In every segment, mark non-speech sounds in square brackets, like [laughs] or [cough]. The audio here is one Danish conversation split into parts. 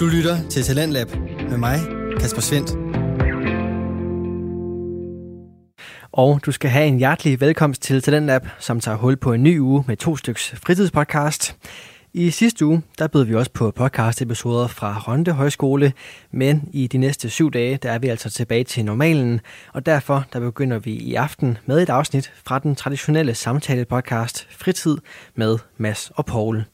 Du lytter til Talentlab med mig, Kasper Svendt. Og du skal have en hjertelig velkomst til Talentlab, som tager hul på en ny uge med to styks fritidspodcast. I sidste uge, der bød vi også på podcast-episoder fra Ronde Højskole, men i de næste syv dage, der er vi altså tilbage til normalen, og derfor der begynder vi i aften med et afsnit fra den traditionelle samtale-podcast Fritid med Mads og Paul.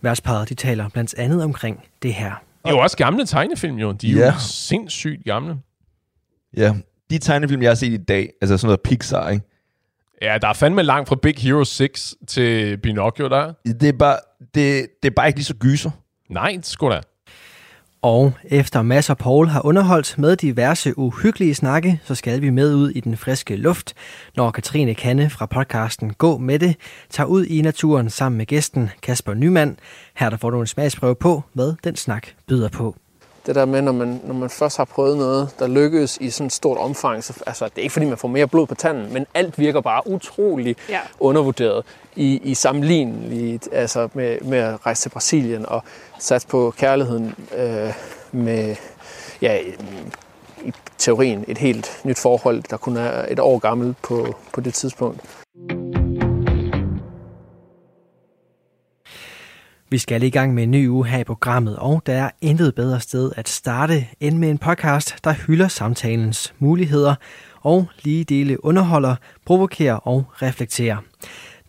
Værtsparet, de taler blandt andet omkring det her. Det er jo også gamle tegnefilm, jo. De er Ja. jo sindssygt gamle. Ja, de tegnefilm, jeg har set i dag, altså sådan noget Pixar, ikke? Ja, der er fandme langt fra Big Hero 6 til Pinocchio, der. Det er bare, det, det er bare ikke lige så gyser. Nej, sgu da. Og efter Mads og Paul har underholdt med diverse uhyggelige snakke, så skal vi med ud i den friske luft, når Katrine Kanne fra podcasten Gå med det tager ud i naturen sammen med gæsten Kasper Nyman. Her der får du en smagsprøve på, hvad den snak byder på. Det der med, når man, når man først har prøvet noget, der lykkes i sådan et stort omfang, så, altså, det er ikke fordi, man får mere blod på tanden, men alt virker bare utrolig Ja. ja. undervurderet i, i sammenligneligt, altså med, med at rejse til Brasilien og satse på kærligheden øh, med, ja, i teorien et helt nyt forhold, der kun er et år gammelt på, på det tidspunkt. Vi skal i gang med en ny uge her i programmet, og der er intet bedre sted at starte end med en podcast, der hylder samtalens muligheder og lige dele underholder, provokerer og reflekterer.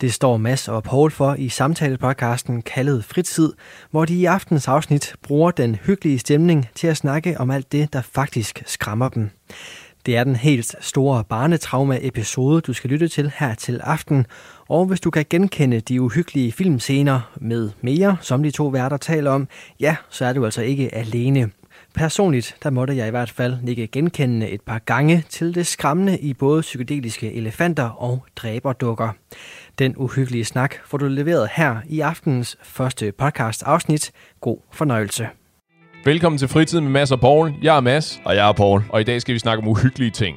Det står Mads og Paul for i samtalepodcasten kaldet Fritid, hvor de i aftens afsnit bruger den hyggelige stemning til at snakke om alt det, der faktisk skræmmer dem. Det er den helt store barnetrauma-episode, du skal lytte til her til aften. Og hvis du kan genkende de uhyggelige filmscener med mere, som de to værter taler om, ja, så er du altså ikke alene. Personligt, der måtte jeg i hvert fald nikke genkendende et par gange til det skræmmende i både psykedeliske elefanter og dræberdukker. Den uhyggelige snak får du leveret her i aftenens første podcast afsnit. God fornøjelse. Velkommen til Fritid med Mads og Paul. Jeg er Mads, Og jeg er Paul. og i dag skal vi snakke om uhyggelige ting.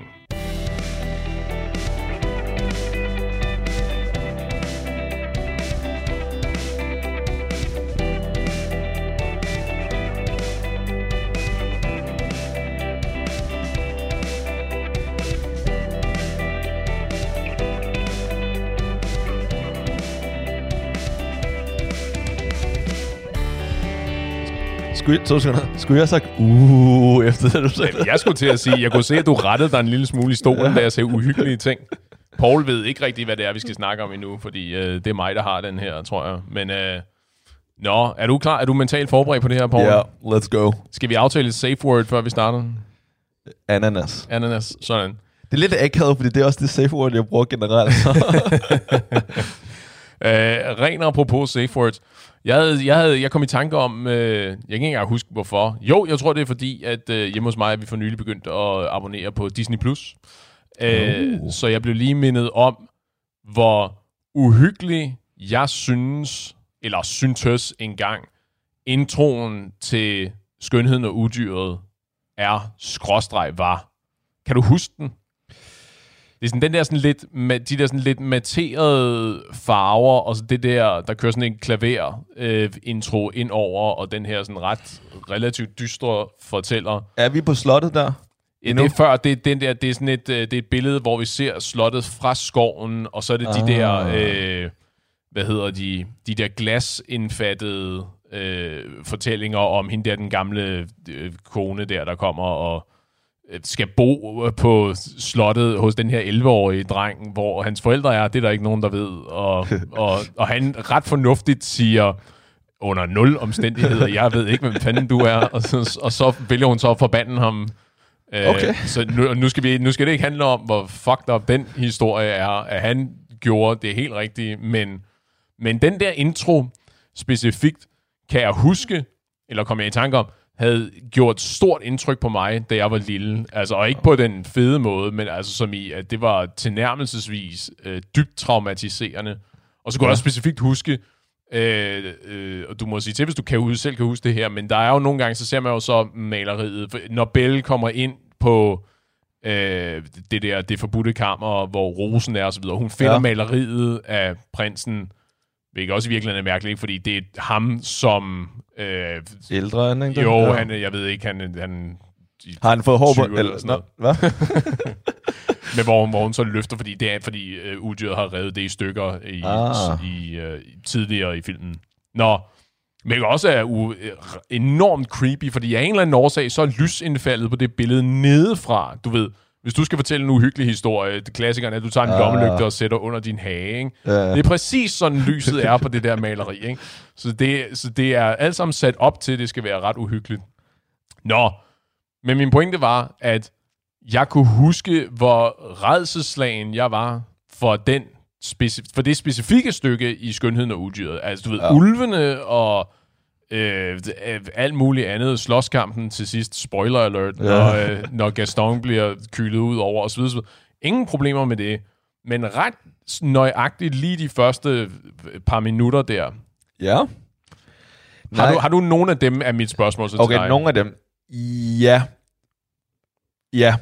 Skulle, to sekunder. Skulle jeg have sagt, uh, [laughs] efter det, du sagde? Jeg skulle til at sige, jeg kunne se, at du rettede dig en lille smule i stolen, da jeg sagde uhyggelige ting. Paul ved ikke rigtigt, hvad det er, vi skal snakke om endnu, fordi øh, det er mig, der har den her, tror jeg. Men øh, nå, er du klar? Er du mentalt forberedt på det her, Paul? Ja, let's go. Skal vi aftale et safe word, før vi starter? Ananas. Ananas, sådan. Det er lidt akavet, fordi det er også det safe word, jeg bruger generelt. [laughs] Øh, ren apropos safe words. Jeg, havde, jeg, havde, jeg kom i tanke om, øh, jeg kan ikke engang huske hvorfor. Jo, jeg tror det er fordi, at øh, hjemme hos mig vi for nylig begyndt at abonnere på Disney+. Plus. Øh, Så jeg blev lige mindet om, hvor uhyggelig jeg synes, eller syntes engang, introen til Skønheden og Udyret er skråstreg var. Kan du huske den? Det er sådan den der sådan lidt, ma- de der sådan lidt materede farver, og så det der, der kører sådan en klaver øh, intro ind over, og den her sådan ret relativt dystre fortæller. er vi på slottet der? Ja, det er før, det er, den der, det er sådan et, øh, det er et billede, hvor vi ser slottet fra skoven, og så er det de Ah. der, øh, hvad hedder de, de der glasindfattede øh, fortællinger om hende der, den gamle øh, kone der, der kommer og skal bo øh, på slottet hos den her 11-årige dreng, hvor hans forældre er, det er der ikke nogen, der ved. Og, [laughs] og, og han ret fornuftigt siger, under nul omstændigheder, jeg ved ikke, hvem fanden du er, og så, og så vælger hun så at forbande ham. Øh, Okay. Så nu, nu, skal vi, nu skal det ikke handle om, hvor fucked up den historie er, at han gjorde det helt rigtige, men, men den der intro specifikt, kan jeg huske, eller kom jeg i tanke om, havde gjort stort indtryk på mig, da jeg var lille. Altså, og ikke på den fede måde, men altså som i, at det var tilnærmelsesvis øh, dybt traumatiserende. Og så kunne jeg også specifikt huske, øh, øh, og du må sige til, hvis du kan, selv kan huske det her, men der er jo nogle gange, så ser man jo så maleriet, for når Belle kommer ind på øh, det der, det forbudte kammer, hvor rosen er og så videre. Hun finder ja. Ja. maleriet af prinsen, hvilket også i virkeligheden er mærkeligt, fordi det er ham som Øh, Ældre end, ikke? jo, Ja. han, jeg ved ikke, han, han Har han fået hår på? 20 eller sådan Nå, hvad? [laughs] Men hvor, hvor hun så løfter, fordi det er, fordi øh, udyret har revet det i stykker i, Ah. i, øh, tidligere i filmen. Nå, men også er u- øh, enormt creepy, fordi af en eller anden årsag, så er lysindfaldet på det billede nedefra. Du ved, hvis du skal fortælle en uhyggelig historie, det klassikeren er, at du tager en Ah. lommelygte og sætter under din hage. Ikke? Ja. Det er præcis sådan, lyset er på det der maleri. Ikke? Så, det, så det er alt sammen sat op til, at det skal være ret uhyggeligt. Nå, men min pointe var, at jeg kunne huske, hvor redselslagen jeg var for, den speci- for det specifikke stykke i Skønheden og Udyret. Altså, du ved, Ja. ja. ulvene og øh, øh, alt muligt andet. Slåskampen til sidst, spoiler alert, Ja. ja. når, øh, når Gaston bliver kylet ud over osv. Ingen problemer med det. Men ret nøjagtigt lige de første øh, par minutter der. Ja. Har du, har du nogen af dem, er mit spørgsmål så til Okay, dig? nogle af dem. Ja. Ja.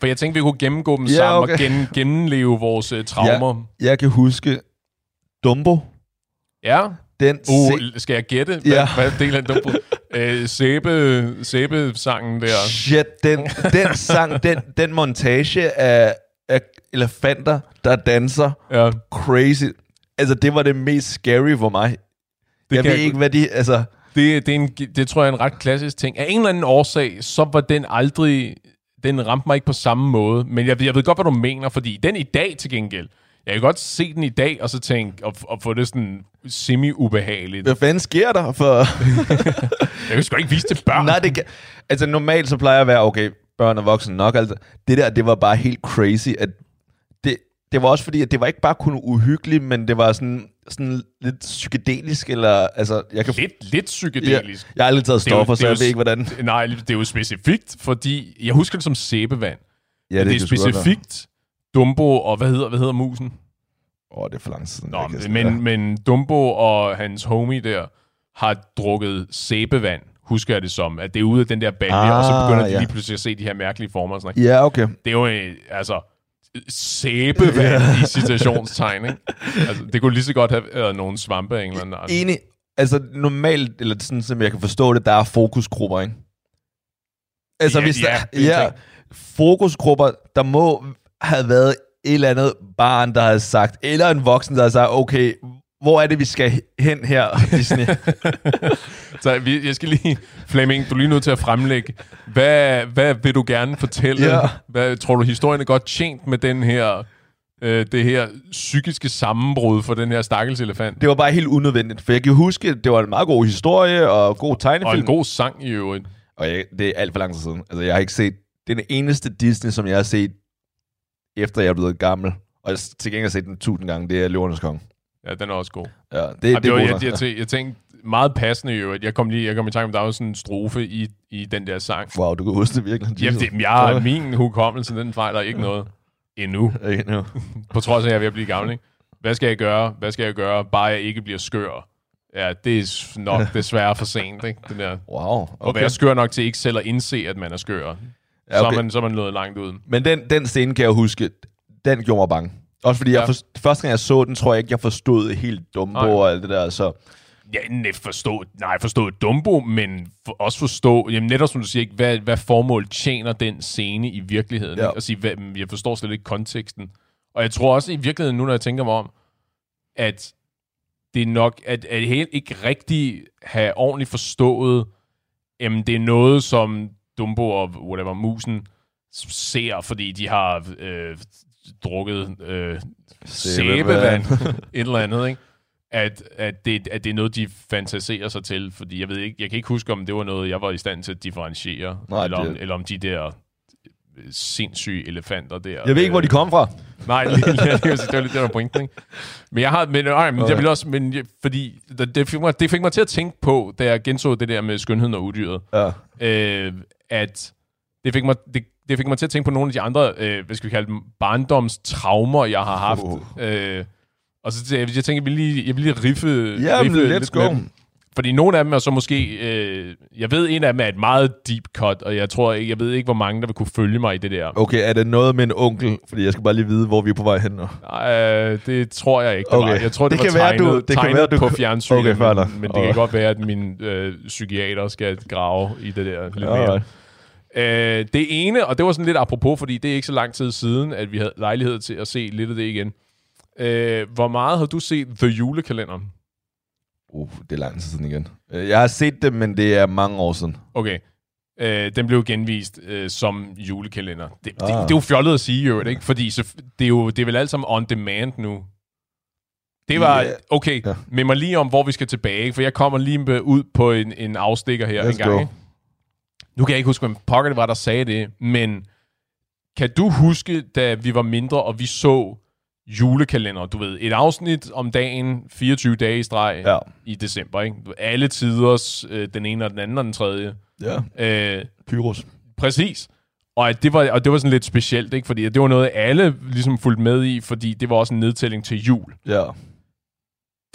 For jeg tænkte, vi kunne gennemgå dem Ja, sammen okay. og gen, gennemleve vores uh, traumer. Jeg kan huske Dumbo. Ja. Den Uh, se- skal jeg gætte? Hvad, Ja. hvad del af den? [laughs] Øh, sæbe, sæbe-sangen der. Shit, den, den sang, den, den montage af, af elefanter, der danser Ja. crazy. Altså, det var det mest scary for mig. Det jeg ved jeg ikke, hvad de... Altså, Det, det, er en, det tror jeg er en ret klassisk ting. Af en eller anden årsag, så var den aldrig... Den ramte mig ikke på samme måde. Men jeg, jeg ved godt, hvad du mener, fordi den i dag til gengæld... Jeg kan godt se den i dag, og så tænke, og, og få det sådan semi-ubehageligt. hvad fanden sker der for... [laughs] Jeg kan sgu ikke vise til børn. Nej, det kan... Altså, normalt så plejer jeg at være, okay, børn og voksne nok. Altså, det der, det var bare helt crazy. At det, det var også fordi, at det var ikke bare kun uhyggeligt, men det var sådan, sådan lidt psykedelisk, eller... Altså, jeg kan... Lidt, lidt psykedelisk. Jeg, jeg har aldrig taget er stoffer, så er jeg ved ikke, hvordan... Nej, det er jo specifikt, fordi... Jeg husker det som sæbevand. Ja, det, det er specifikt Dumbo og... Hvad hedder, hvad hedder musen? Åh, oh, det er for lang tid siden. Nå, jeg men, men Dumbo og hans homie der har drukket sæbevand, husker jeg det som. At det er ude af den der balje, ah, og så begynder de ja. lige pludselig at se de her mærkelige former. Og sådan noget. Ja, okay. Det er jo øh, altså sæbevand i citationstegn, ikke? Altså, det kunne lige så godt have været nogle svampe af en eller anden. Enig. Altså, normalt, eller sådan som jeg kan forstå det, der er fokusgrupper, ikke? Altså, Ja, hvis ja, der, er ja, fokusgrupper, der må have været et eller andet barn, der har sagt, eller en voksen, der har sagt, okay, hvor er det, vi skal hen her, Disney? [laughs] Så vi, jeg skal lige, Flemming, du er lige nødt til at fremlægge. Hvad, hvad vil du gerne fortælle? Ja. Hvad, tror du, historien er godt tjent med den her, øh, det her psykiske sammenbrud for den her stakkels elefant? det var bare helt unødvendigt, for jeg kan huske, det var en meget god historie, og god Og tegnefilm. en god sang i øvrigt. Og jeg, det er alt for lang tid siden. Altså, jeg har ikke set... Det er den eneste Disney, som jeg har set, efter jeg er blevet gammel. Og jeg har til gengæld set den tusind gange. Det er Løvernes Konge. Ja, den er også god. Ja, det, Det, det, var, jeg, jeg, jeg, jeg tænkte meget passende i øvrigt. Jeg kom lige jeg kom i tanke om, der var sådan en strofe i, i den der sang. Wow, du kan huske det virkelig. Jamen, det, jeg har min hukommelse, den fejler ikke noget endnu. [laughs] Okay, nu. [laughs] På trods af, at jeg er ved at blive gammel, ikke? Hvad skal jeg gøre? Hvad skal jeg gøre? Bare jeg ikke bliver skør. Ja, det er nok [laughs] desværre for sent, ikke? Det der. Wow, Og okay. være skør nok til ikke selv at indse, at man er skør. Ja, Så, okay. er man, så er man nået langt ud. Men den, den scene kan jeg huske, den gjorde mig bange. Også fordi, ja. Jeg for, første gang jeg så den, tror jeg ikke, jeg forstod helt Dumbo Nej. og alt det der. Så Ja, nej, forstå, nej, forstå Dumbo, men for, også forstå, jamen netop som du siger, ikke, hvad, hvad formål tjener den scene i virkeligheden? Ja. Ikke? Og sige, hvad, jeg forstår slet ikke konteksten. Og jeg tror også i virkeligheden, nu når jeg tænker mig om, at det er nok, at, at helt ikke rigtig have ordentligt forstået, jamen det er noget, som Dumbo og whatever, musen ser, fordi de har øh, drukket øh, sæbevand, [laughs] et eller andet, ikke? At, at, det, at det er noget, de fantaserer sig til, fordi jeg ved ikke, jeg kan ikke huske, om det var noget, jeg var i stand til at differentiere, Nej, eller, om, det- eller om de der øh, sindssyge elefanter der. jeg ved ikke, hvor de kom fra. Nej, lige, lige, lige, det var lidt det, der pointen, ikke? Men jeg har, men, nej, men Okay. jeg vil også, men jeg, fordi det, det, fik mig, det fik mig til at tænke på, da jeg genså det der med skønheden og udyret, Ja. øh, at det fik mig, det, det fik mig til at tænke på nogle af de andre, øh, hvad skal vi kalde dem, barndomstraumer, jeg har haft. Uh. Øh, og så jeg, jeg tænker, jeg vil lige, jeg vil lige riffe, Ja, men riffe let's lidt go. med dem. Fordi nogle af dem er så måske... Øh, jeg ved, en af dem er et meget deep cut, og jeg tror jeg ved ikke, hvor mange, der vil kunne følge mig i det der. Okay, er det noget med en onkel? Fordi jeg skal bare lige vide, hvor vi er på vej hen nu. Nej, øh, det tror jeg ikke. det Okay. var. Jeg tror, det, Det det kan var være, tegnet, du- det kan tegnet være, du på fjernsynet, Okay, fair men, men det kan godt være, at min øh, psykiater skal grave i det der lidt mere. Alright. Øh, det ene, og det var sådan lidt apropos, fordi det er ikke så lang tid siden, at vi havde lejlighed til at se lidt af det igen. Øh, hvor meget har du set The Julekalender? Uh, det er lang tid siden igen. Øh, Jeg har set det, men det er mange år siden. Okay. Øh, den blev genvist øh, som julekalender. Det, Ah. det, det er jo fjollet at sige, jo, ikke? Fordi så, det, er jo, det er vel alt sammen on demand nu. Det var, Ja. okay, Ja. med mig lige om, hvor vi skal tilbage, for jeg kommer lige ud på en, en afstikker her Let's en gang. go. Ikke? Nu kan jeg ikke huske, hvem pokker det var, der sagde det, men kan du huske, da vi var mindre, og vi så julekalender, du ved, et afsnit om dagen, 24 dage i streg Ja. i december, ikke? Alle tiders, øh, den ene og den anden og den tredje. Ja. Øh, Pyrus. Præcis. Og, at det var, og det var sådan lidt specielt, ikke? Fordi det var noget, alle ligesom fulgte med i, fordi det var også en nedtælling til jul. Ja.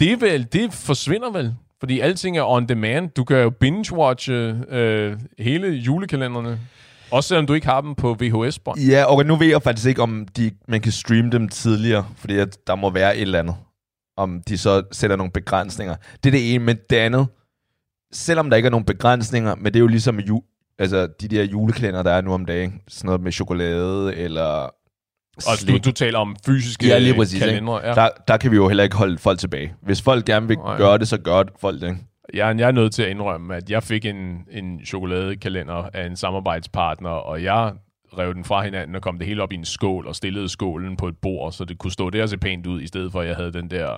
Det, er vel, det forsvinder vel, fordi alting er on demand. Du kan jo binge-watche øh, hele julekalenderne, også selvom du ikke har dem på VHS-bånd. Ja, og nu ved jeg faktisk ikke, om de, man kan streame dem tidligere, fordi at der må være et eller andet. Om de så sætter nogle begrænsninger. Det er det ene, men det andet, selvom der ikke er nogen begrænsninger, men det er jo ligesom ju, altså, de der julekalender, der er nu om dagen. Sådan noget med chokolade, eller Og du, du taler om fysiske Ja, lige præcis, kalendere. Ja. Der, der kan vi jo heller ikke holde folk tilbage. Hvis folk gerne vil Nej. gøre det, så gør det folk det. ikke? Jeg, jeg er nødt til at indrømme, at jeg fik en, en chokoladekalender af en samarbejdspartner, og jeg rev den fra hinanden og kom det hele op i en skål og stillede skålen på et bord, så det kunne stå der og se pænt ud, i stedet for at jeg havde den der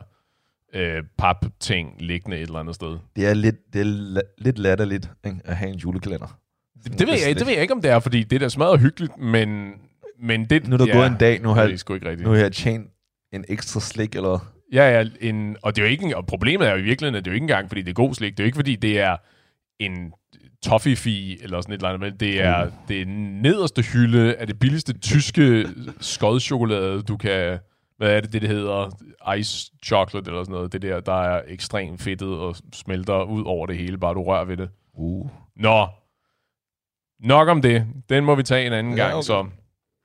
øh, pap-ting liggende et eller andet sted. Det er lidt, det er la- lidt latterligt ikke? at have en julekalender. Det, det, ved jeg, det ved jeg ikke, om det er, fordi det er da smadret hyggeligt, men, men det... Nu er der gået en dag, nu har, det sgu ikke rigtigt. nu har jeg tjent en ekstra slik, eller? Ja, ja, en, og det er jo ikke, og problemet er jo i virkeligheden, at det er jo ikke engang, fordi det er god slik. Det er jo ikke, fordi det er en toffee eller sådan et eller andet, men det er Mm. det nederste hylde af det billigste tyske skodchokolade, du kan... Hvad er det, det, det hedder? Ice chocolate eller sådan noget. Det der, der er ekstremt fedtet og smelter ud over det hele, bare du rører ved det. Uh. Nå, nok om det. Den må vi tage en anden Ja, gang, okay. så...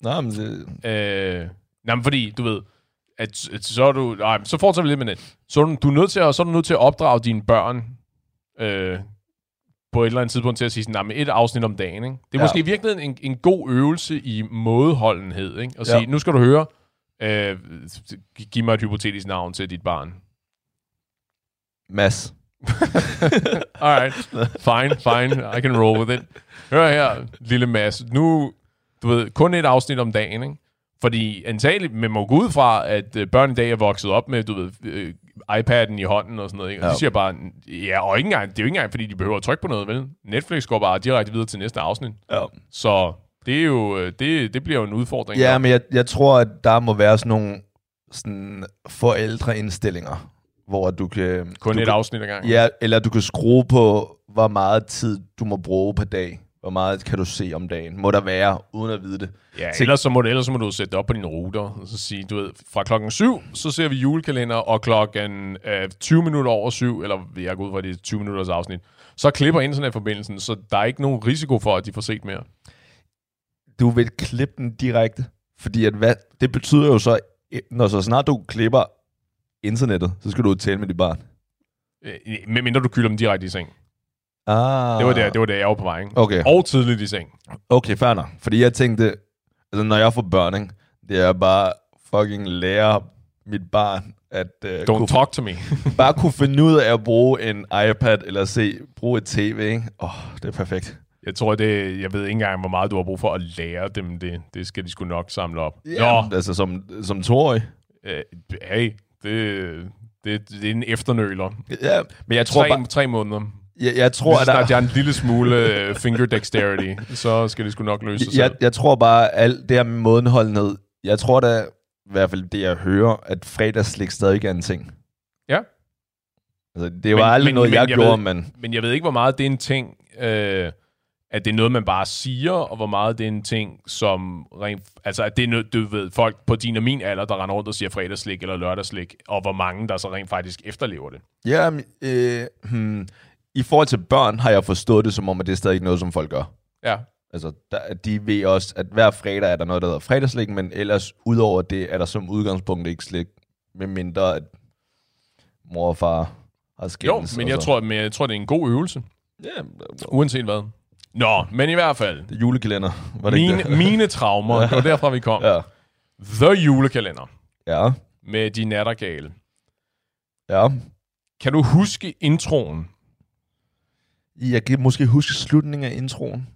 Nå, men det, Øh, nej, men fordi, du ved, at, at så er du... Nej, så fortsætter vi lidt med det. Så er du, du er nødt til at, så er du nødt til at opdrage dine børn øh, på et eller andet tidspunkt til at sige sådan, nej, men et afsnit om dagen, ikke? Det er Ja. måske i virkeligheden en, en god øvelse i mådeholdenhed, ikke? At Ja. sige, nu skal du høre, øh, giv mig et hypotetisk navn til dit barn. Mads. [laughs] Alright, fine, fine, I can roll with it. Hør her, lille Mads. Nu, du ved, kun et afsnit om dagen, ikke? Fordi antageligt, man må gå ud fra, at øh, børn i dag er vokset op med, du ved, øh, iPad'en i hånden og sådan noget, ikke? Og Ja. de siger bare, ja, og ikke engang, det er jo ikke engang, fordi de behøver at trykke på noget, vel? Netflix går bare direkte videre til næste afsnit. Ja. Så det er jo, øh, det, det bliver jo en udfordring. Ja, nok. men jeg, jeg tror, at der må være sådan nogle sådan forældreindstillinger, hvor du kan... kun du et kan, afsnit ad gangen. Ja, eller du kan skrue på, hvor meget tid du må bruge per dag. Hvor meget kan du se om dagen? Må der være, uden at vide det. Ja, Til- ellers så, må du, ellers så må du sætte det op på dine ruter, og så sige, du ved, fra klokken 7, så ser vi julekalender, og klokken øh, 20 minutter over 7, eller jeg går ud fra, det er 20 minutters afsnit, så klipper internetforbindelsen, så der er ikke nogen risiko for, at de får set mere. Du vil klippe den direkte. Fordi at hvad, det betyder jo så, når så snart du klipper internettet, så skal du tale med dit barn. Øh, medmindre du kylder dem direkte i seng. Ah. Det var der, det var der jeg var på vej, ikke? Okay. Og tidligt i seng. Okay, fair nok. Fordi jeg tænkte, altså når jeg får børn, ikke, det er bare fucking lære mit barn at uh, Don't kunne, talk to me. [laughs] bare kunne finde ud af at bruge en iPad eller se bruge et tv. Ikke? Oh, det er perfekt. Jeg tror, det, jeg ved ikke engang, hvor meget du har brug for at lære dem det. Det skal de sgu nok samle op. Ja, altså som, som toårig. øh, hey, det, det, det er en efternøler. Ja, men jeg tror Tre, bare, tre måneder. Jeg, jeg tror, at der, jeg har en lille smule uh, finger dexterity, så skal det sgu nok løse sig jeg, selv. jeg tror bare, alt det her med mådenholdenhed, jeg tror da, i hvert fald det jeg hører, at fredagsslik stadig er en ting. Ja. Altså, det var Men- aldrig men- noget, men jeg, jeg gjorde, ved- men Men jeg ved ikke, hvor meget det er en ting, øh, at det er noget, man bare siger, og hvor meget det er en ting, som rent... Altså, at det er noget, du ved, folk på din og min alder, der render rundt og siger fredagslik eller lørdagslik, og hvor mange, der så rent faktisk efterlever det. Ja, øh, hmm, i forhold til børn har jeg forstået det som om, at det er stadig ikke noget, som folk gør. Ja. Altså, der, de ved også, at hver fredag er der noget, der hedder fredagslæg, men ellers udover det, er der som udgangspunkt ikke slik, med mindre at mor og far har Jo, skændes. men og jeg så- tror, men jeg tror, det er en god øvelse. Ja, Uanset hvad. Nå, men i hvert fald. det er julekalender. Var det ikke Mine, det? mine traumer, det var derfra, vi kom. Ja. The julekalender Ja. med de nattergale. Ja. Kan du huske introen? Jeg kan måske huske slutningen af introen.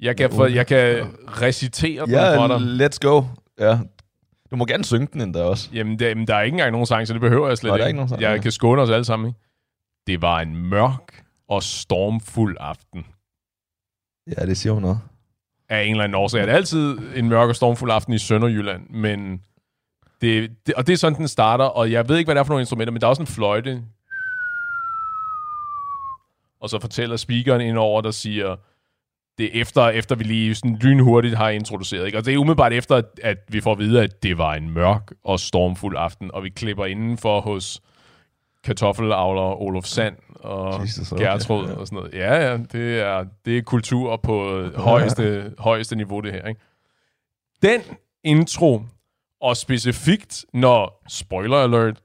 Jeg kan, for, jeg kan recitere den Ja, for dig. let's go. Ja. Du må gerne synge den endda også. Jamen, der, jamen, der er ikke engang nogen sang, så det behøver jeg slet der er ikke. ikke nogen sang, jeg okay. kan skåne os alle sammen. Ikke? Det var en mørk og stormfuld aften. Ja, det siger hun noget. Af en eller anden årsag. Det er altid en mørk og stormfuld aften i Sønderjylland, men det, det, og det er sådan, den starter, og jeg ved ikke, hvad det er for nogle instrumenter, men der er også en fløjte. Og så fortæller speakeren indover, der siger, det er efter, efter vi lige sådan lynhurtigt har introduceret. Ikke? Og det er umiddelbart efter, at- at vi får at vide, at det var en mørk og stormfuld aften, og vi klipper indenfor hos kartoffelavler Olof Sand og Jesus, okay. Gertrud Ja. og sådan noget. Ja, ja, det er, det er kultur på højeste, højeste niveau, det her. Ikke? Den intro, og specifikt når, spoiler alert,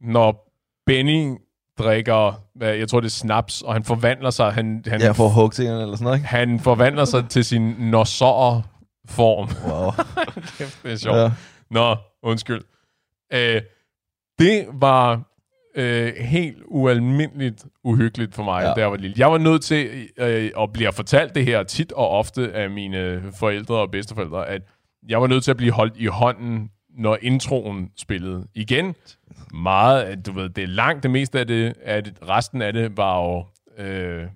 når Benny drikker, jeg tror det er snaps, og han forvandler sig, han, han, Ja, for hugtingerne eller sådan noget, ikke? han forvandler sig til sin nosser form. Wow. [laughs] det er sjovt. ja. Nå, undskyld. Øh, det var øh, helt ualmindeligt uhyggeligt for mig, Ja. da jeg var lille. Jeg var nødt til, øh, og bliver fortalt det her tit og ofte af mine forældre og bedsteforældre, at jeg var nødt til at blive holdt i hånden, når introen spillede. Igen, meget, du ved, det er langt det meste af det, at resten af det var jo, øh,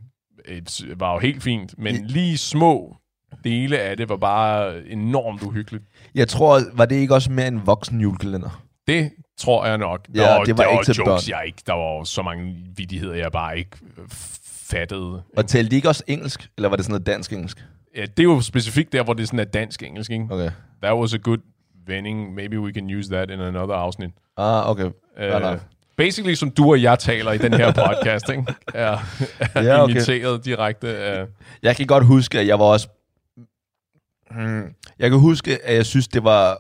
et, var jo helt fint, men lige små dele af det var bare enormt uhyggeligt. Jeg tror, var det ikke også mere en voksen julekalender? Det tror jeg nok. Ja, der, det var der ikke til jokes, børn. jeg ikke. Der var så mange vidigheder, jeg bare ikke øh, fattede. Og talte de ikke også engelsk? Eller var det sådan noget dansk-engelsk? Ja, det er jo specifikt der, hvor det sådan er dansk-engelsk, ikke? Okay. That was a good vending. Maybe we can use that in another afsnit. Ah, okay. Uh, basically, som du og jeg taler i den her [laughs] podcast, ikke? Er, er Ja, [laughs] okay. imiteret direkte af... Jeg kan godt huske, at jeg var også... Hmm. Jeg kan huske, at jeg synes, det var,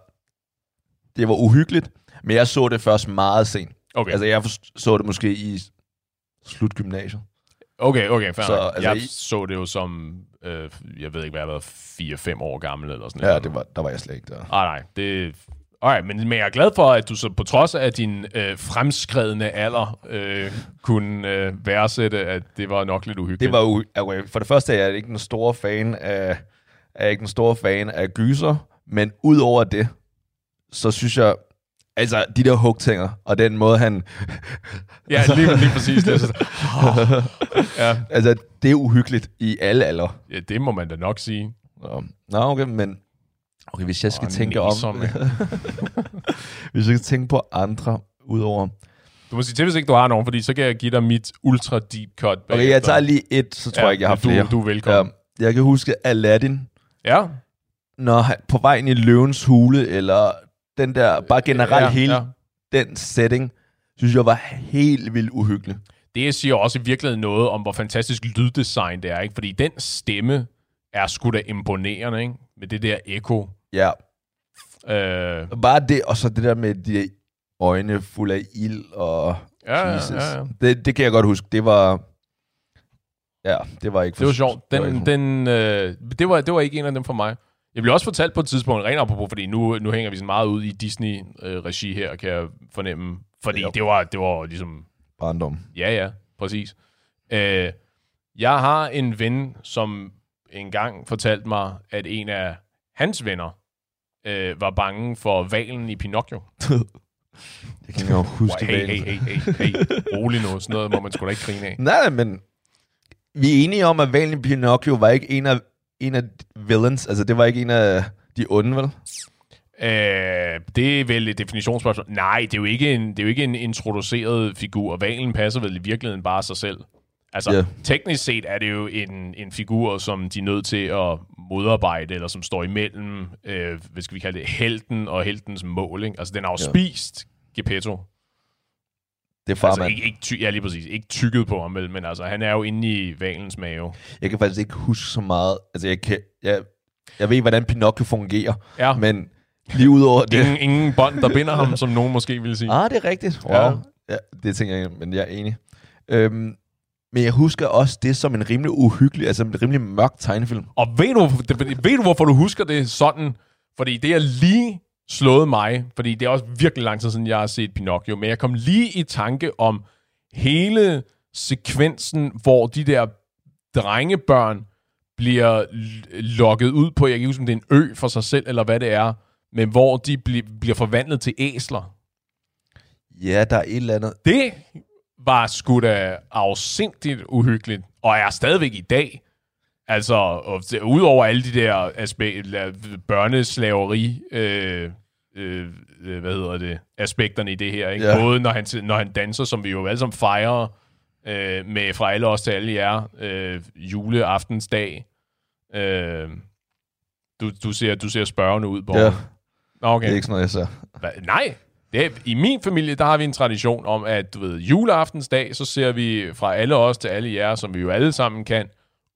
det var uhyggeligt, men jeg så det først meget sent. Okay, Altså, jeg så det måske i slut gymnasiet. Okay, okay fair Så, så, altså, Jeg I- så det jo som... Øh, jeg ved ikke, hvad jeg været 4-5 år gammel eller sådan Ja, noget. det var, der var jeg slet ikke der. Ah, nej, det... Alright, men, men jeg er glad for, at du så på trods af din øh, fremskredende alder øh, kunne øh, værdsætte, at det var nok lidt uhyggeligt. Det var okay, for det første er jeg ikke den store fan af, er jeg ikke den store fan af gyser, men ud over det, så synes jeg, altså de der hugtænger, og den måde han, Ja, lige, lige præcis. Det, så, [laughs] ja, altså det er uhyggeligt i alle alder. ja, det må man da nok sige. Nå, Nå okay, men okay, hvis jeg skal Åh, tænke om, [laughs] hvis jeg skal tænke på andre, udover, Du må sige til, hvis ikke du har nogen, fordi så kan jeg give dig mit ultra deep cut. okay, jeg tager lige et, så tror Ja, jeg ikke, jeg har du- flere. du er velkommen. Ja, jeg kan huske Aladdin, Ja, når han på vej ind i løvens hule, eller den der, bare generelt ja, hele ja. den setting, synes jeg var helt vildt uhyggelig. Det siger også i virkeligheden noget om, hvor fantastisk lyddesign det er, ikke? Fordi den stemme er sgu da imponerende, ikke? Med det der ekko. Ja, Øh, bare det, og så det der med de øjne fulde af ild, og ja, Jesus. ja, ja. Det, det kan jeg godt huske. Det var, ja, det var ikke for, Det var sjovt. det var Den, ikke- den, øh, det, var, det var ikke en af dem for mig. Jeg blev også fortalt på et tidspunkt, rent apropos, fordi nu, nu hænger vi sådan meget ud i Disney-regi her, kan jeg fornemme. Fordi Ja. det var, det var ligesom, barndom. ja ja, præcis. Øh, jeg har en ven, som engang fortalte mig, at en af hans venner øh, var bange for valen i Pinocchio. [laughs] Jeg kan ikke huske Hey, hey, hey, hey, hey, rolig nu. Sådan noget må man sgu da ikke grine af. Nej, men vi er enige om, at Valen i Pinocchio var ikke en af, en af villains. Altså, det var ikke en af de onde, vel? Øh, det er vel et definitionsspørgsmål. Nej, det er jo ikke en, det er jo ikke en introduceret figur. Valen passer vel i virkeligheden bare sig selv. Altså, yeah. teknisk set er det jo en, en figur, som de er nødt til at modarbejde, eller som står imellem, øh, hvad skal vi kalde det, helten og heltens mål. Ikke? Altså, den har jo Ja. spist Geppetto. Det er far, Altså, ikke, ikke, ty- ja, lige præcis. Ikke tykket på ham, men altså, han er jo inde i valens mave. Jeg kan faktisk ikke huske så meget. Altså, jeg, kan, jeg, jeg ved, hvordan Pinocchio fungerer, Ja, men lige udover det... ingen, ingen bånd, der binder ham, som nogen måske ville sige. Ah, det er rigtigt. Wow. Ja. Ja. det tænker jeg, men jeg er enig. Øhm, men jeg husker også det som en rimelig uhyggelig, altså en rimelig mørk tegnefilm. Og ved du, ved du, hvorfor du husker det sådan? Fordi det er lige slået mig, fordi det er også virkelig lang tid siden, jeg har set Pinocchio, men jeg kom lige i tanke om hele sekvensen, hvor de der drengebørn bliver lokket ud på, jeg kan ikke huske, om det er en ø for sig selv, eller hvad det er, men hvor de bli- bliver forvandlet til æsler. Ja, der er et eller andet. Det var sgu da afsindigt uhyggeligt, og er stadigvæk i dag. Altså, og udover alle de der børneslaveri, øh, øh, øh, hvad hedder det, aspekterne i det her, ikke? Ja. Både når han, når han danser, som vi jo alle sammen fejrer, øh, med fra alle os til alle jer, øh, juleaftensdag. Øh, du, du, ser, du ser spørgende ud, Borg. Ja, Nå, okay. det er ikke sådan noget, jeg ser. Hva? Nej. Det er, I min familie, der har vi en tradition om, at du ved, juleaftensdag, så ser vi fra alle os til alle jer, som vi jo alle sammen kan,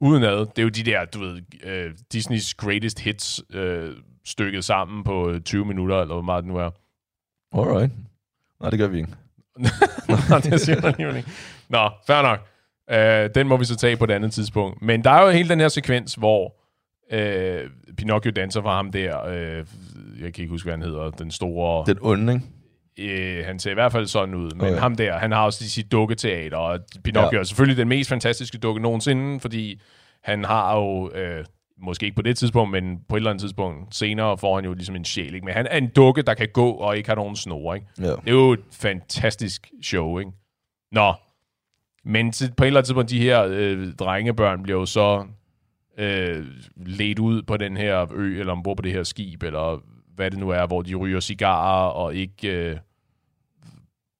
udenad. Det er jo de der, du ved, uh, Disneys Greatest Hits uh, stykket sammen på øh, 20 minutter, eller hvor meget det nu er. Alright. Nej, det gør vi ikke. [laughs] Nå, det siger du alligevel ikke. Nå, fair nok. Uh, den må vi så tage på et andet tidspunkt. Men der er jo hele den her sekvens, hvor uh, Pinocchio danser for ham der. Uh, jeg kan ikke huske, hvad han hedder. Den store... Den onde, ikke? Øh, han ser i hvert fald sådan ud. Men Okay. ham der, han har også sit dukketeater, og Pinocchio Ja. er selvfølgelig den mest fantastiske dukke nogensinde, fordi han har jo, øh, måske ikke på det tidspunkt, men på et eller andet tidspunkt senere får han jo ligesom en sjæl. Ikke? Men han er en dukke, der kan gå og ikke har nogen snore. Ikke? Ja. Det er jo et fantastisk show, ikke? Nå, men på et eller andet tidspunkt, de her øh, drengebørn bliver jo så øh, ledt ud på den her ø, eller ombord på det her skib, eller hvad det nu er, hvor de ryger cigarer og ikke øh,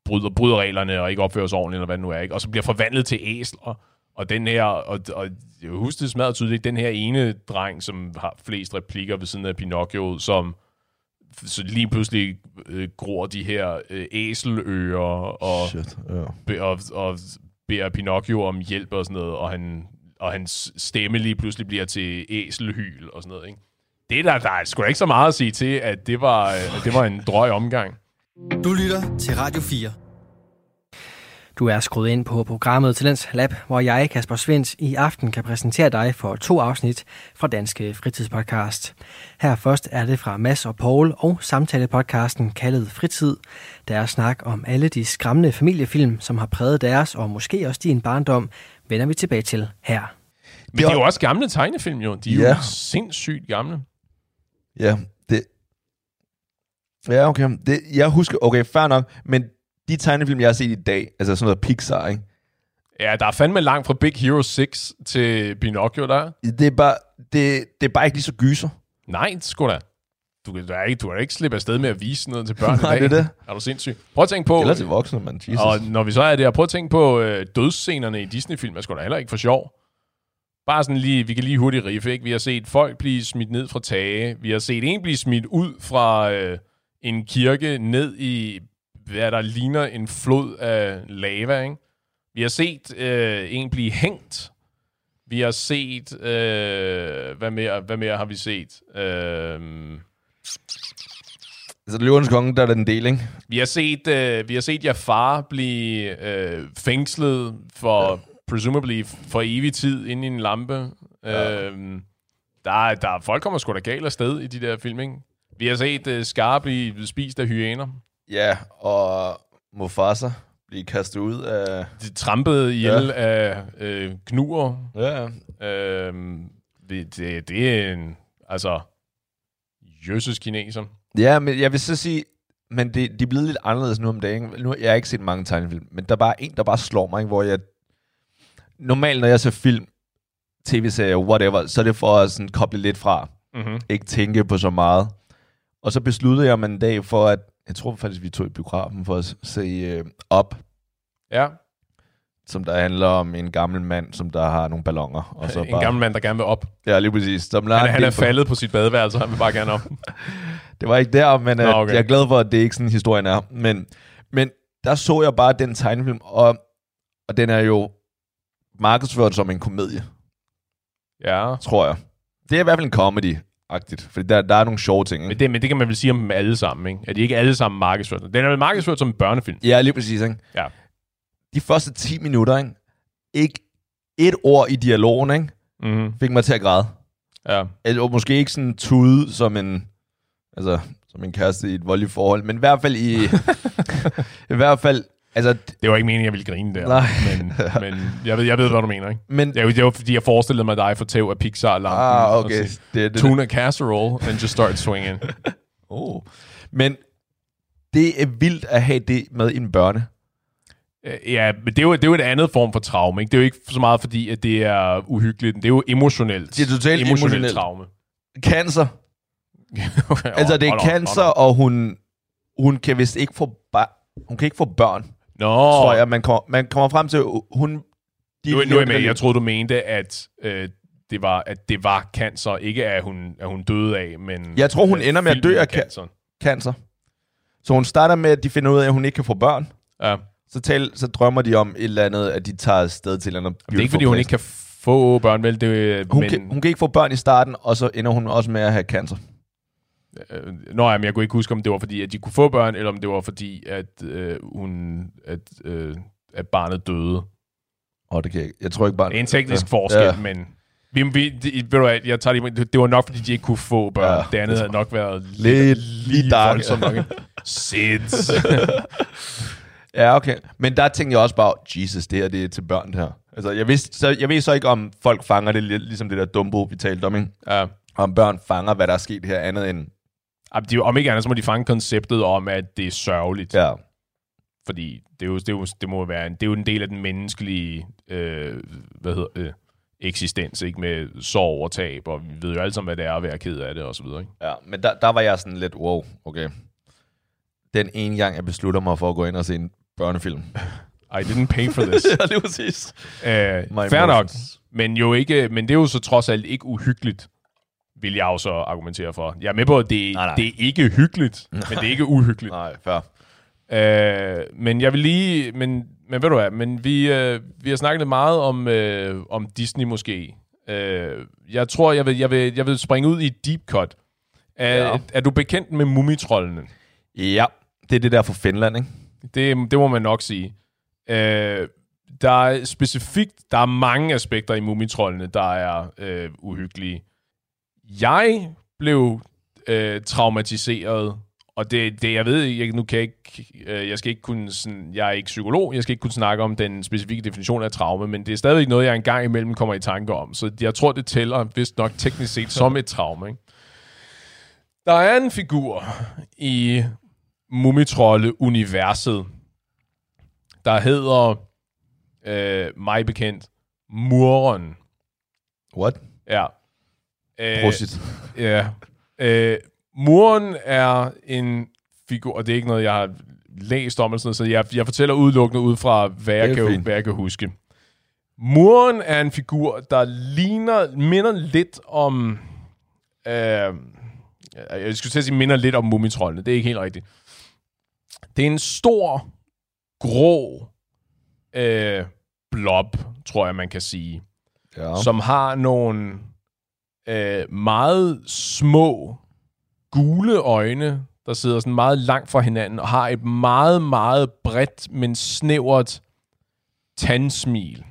bryder, bryder reglerne og ikke opfører sig ordentligt, eller hvad det nu er, ikke? og så bliver forvandlet til æsler. Og den her, og, og jeg husker det smadret tydeligt, den her ene dreng, som har flest replikker ved siden af Pinocchio, som så lige pludselig øh, gror de her øh, æselører og, Shit, ja. be, og, og beder Pinocchio om hjælp og sådan noget, og, han, og hans stemme lige pludselig bliver til æselhyl og sådan noget. Ikke? Det der, der er sgu da ikke så meget at sige til, at det var, øh, at det var en drøg omgang. Du lytter til Radio 4. Du er skruet ind på programmet Talents Lab, hvor jeg, Kasper Svens, i aften kan præsentere dig for to afsnit fra Danske Fritidspodcast. Her først er det fra Mads og Paul og samtalepodcasten kaldet Fritid, der er snak om alle de skræmmende familiefilm, som har præget deres og måske også din barndom, vender vi tilbage til her. Men det er jo også gamle tegnefilm, jo. De er Ja. jo sindssygt gamle. Ja, det... Ja, okay. Det, jeg husker... Okay, fair nok. Men de tegnefilm, jeg har set i dag, altså sådan noget Pixar, ikke? Ja, der er fandme langt fra Big Hero 6 til Pinocchio, der. er. Det er bare, det, det er bare ikke lige så gyser. Nej, sgu da. Du kan da ikke, du da ikke slippe afsted med at vise noget til børn [laughs] Nej, i dag. det er det. Er du sindssyg? Prøv at tænke på... Eller til voksne, man. Jesus. Og når vi så er der, prøv at tænke på øh, dødsscenerne i Disney-film, er sgu da heller ikke for sjov. Bare sådan lige, vi kan lige hurtigt riffe, ikke? Vi har set folk blive smidt ned fra tage. Vi har set en blive smidt ud fra øh, en kirke ned i, hvad der ligner en flod af lava, ikke? Vi har set øh, en blive hængt. Vi har set, øh, hvad, mere, hvad mere har vi set? Øh, Altså, Løvernes Konge, der er der en del, ikke? Vi har set, øh, vi har set Jafar blive øh, fængslet for. Presumably for evig tid inde i en lampe. Ja. Øhm, der, er- der, er- folk kommer sgu da galt afsted i de der film, ikke? Vi har set øh, Scar blive spist af hyæner. Ja, og Mufasa blive kastet ud af... De trampede ihjel ja. af øh, knuer. Ja, Øhm, det, det, det er en... Altså... Jøsses kineser. ja men jeg vil så sige... Men det, de er blevet lidt anderledes nu om dagen. Nu, jeg har ikke set mange tegnefilm, men der er bare en, der bare slår mig, hvor jeg... Normalt, når jeg ser film, tv-serier, whatever, så er det for at sådan, koble lidt fra. Mm-hmm. Ikke tænke på så meget. Og så besluttede jeg mig en dag for, at... Jeg tror faktisk, vi tog i biografen for at se Up, Ja, som der handler om en gammel mand, som der har nogle ballonger. Og så en bare, gammel mand, der gerne vil op. Ja, lige præcis. Som Han, han er faldet på sit badeværelse, han vil bare gerne op. [laughs] Det var ikke der, men Nå, okay. okay. jeg er glad for, at det ikke sådan historien er. Men, men der så jeg bare den tegnefilm, og, og den er jo markedsført som en komedie, Ja. tror jeg. Det er i hvert fald en comedy-agtigt, fordi der, der er nogle sjove ting. Men Ikke? det, men det kan man vel sige om dem alle sammen, ikke? At de ikke alle sammen markedsført. Den er vel markedsført som en børnefilm. Ja, lige præcis. Ikke? Ja. De første 10 minutter, ikke? ikke et ord i dialogen, ikke? Mm-hmm. fik mig til at græde. Ja. Eller måske ikke sådan tude som en, altså, som en kæreste i et voldeligt forhold, men i hvert fald i, [laughs] i hvert fald, altså, Det var ikke meningen, jeg ville grine der. Nej. Men, [laughs] men jeg, ved, jeg ved, hvad du mener, ikke? men, Det var, det var fordi, jeg forestillede mig dig for tæv af Pixar-lampen. ah, okay, sige, det, det, Tuna casserole, and just start swinging. [laughs] oh. men det er vildt at have det med en børne. Øh, Ja, men det er, jo, det er jo et andet form for traume. Ikke? Det er jo ikke så meget fordi, at det er uhyggeligt. Det er jo emotionelt. Det er totalt emotionelt. traume. Cancer. okay, [laughs] Altså, det er hold cancer, hold og hun, hun kan vist ikke få, hun kan ikke få børn, Nå, tror jeg. Man kommer, man kommer frem til, hun... De nu, nu er jeg med. Jeg troede, du mente, at, øh, det, var, at det var cancer. Ikke at hun, at hun døde af, men... Jeg tror, hun øh, ender med at dø af ca- cancer. cancer. Så hun starter med, at de finder ud af, at hun ikke kan få børn. Ja. Så, tal, så drømmer de om et eller andet, at de tager afsted til et eller andet Det er ikke, fordi hun ikke kan få børn, vel? Det, hun, men, kan, hun kan ikke få børn i starten, og så ender hun også med at have cancer. Øh, Nå, jamen, jeg kunne ikke huske, om det var fordi, at de kunne få børn, eller om det var fordi, at, øh, hun, at, øh, at barnet døde. Åh, oh, det kan jeg ikke. Jeg tror ikke bare... Det er en teknisk Ja. forskel, Ja. men... Vi, vi, det, ved du hvad, jeg tager det, det, det var nok, fordi de ikke kunne få børn. Ja, det andet det havde nok været Lidt- lige dark. voldsomt nok. Sit. [laughs] Ja, okay. Men der tænkte jeg også bare, Jesus, det her det er til børn, det her. Altså, jeg, vidste, så, jeg ved så ikke, om folk fanger det ligesom det der Dumbo, vi talte om, ikke? ja. Om børn fanger, hvad der er sket her, andet end... De, om ikke andet, så må de fange konceptet om, at det er sørgeligt. Ja, Fordi det, er jo, det, er jo, det må være en, det er jo en del af den menneskelige øh, hvad hedder, øh, eksistens, ikke? Med sorg og tab, og vi ved jo alle sammen, hvad det er at være ked af det, og så videre, ikke? ja. Men der, der var jeg sådan lidt, wow, okay. Den ene gang, jeg beslutter mig for at gå ind og se en børnefilm. I didn't pay for [laughs] this. ja, det er præcis. øh, fair nok. emotions. Men, jo ikke, men det er jo så trods alt ikke uhyggeligt, vil jeg jo så argumentere for. Jeg er med på, at det, Nej, nej. det er ikke hyggeligt, [laughs] men det er ikke uhyggeligt. Nej, fair. Øh, men jeg vil lige... Men, men ved du hvad, men vi, øh, vi har snakket meget om, øh, om Disney måske. Øh, jeg tror, jeg vil, jeg, vil, jeg vil springe ud i deep cut. Er, ja. er du bekendt med mumitrollene? Ja, det er det der fra Finland, ikke? Det, det må man nok sige. Øh, der er specifikt, der er mange aspekter i mumitrollene, der er øh, uhyggelige. Jeg blev øh, traumatiseret, og det, det jeg ved, jeg, nu kan jeg ikke, øh, jeg skal ikke kunne, sådan, jeg er ikke psykolog, jeg skal ikke kunne snakke om den specifikke definition af traume, men det er stadigvæk noget, jeg engang imellem kommer i tanke om, så jeg tror, det tæller vist nok teknisk set som et traume. Ikke? Der er en figur i Mumitrolle-universet, der hedder, øh, mig bekendt, Muren. What? Ja. Øh, Prosit. [laughs] Ja. Øh, Muren er en figur, og det er ikke noget, jeg har læst om, eller sådan noget, så jeg, jeg fortæller udelukkende ud fra, hvad jeg, kan, fint. hvad jeg kan huske. Muren er en figur, der ligner, minder lidt om... Øh, jeg skulle til at sige, minder lidt om mumitrollene. Det er ikke helt rigtigt. Det er en stor, grå øh, blob, tror jeg, man kan sige Ja. som har nogle øh, meget små gule øjne, der sidder sådan meget langt fra hinanden, og har et meget, meget bredt, men snævert tandsmil.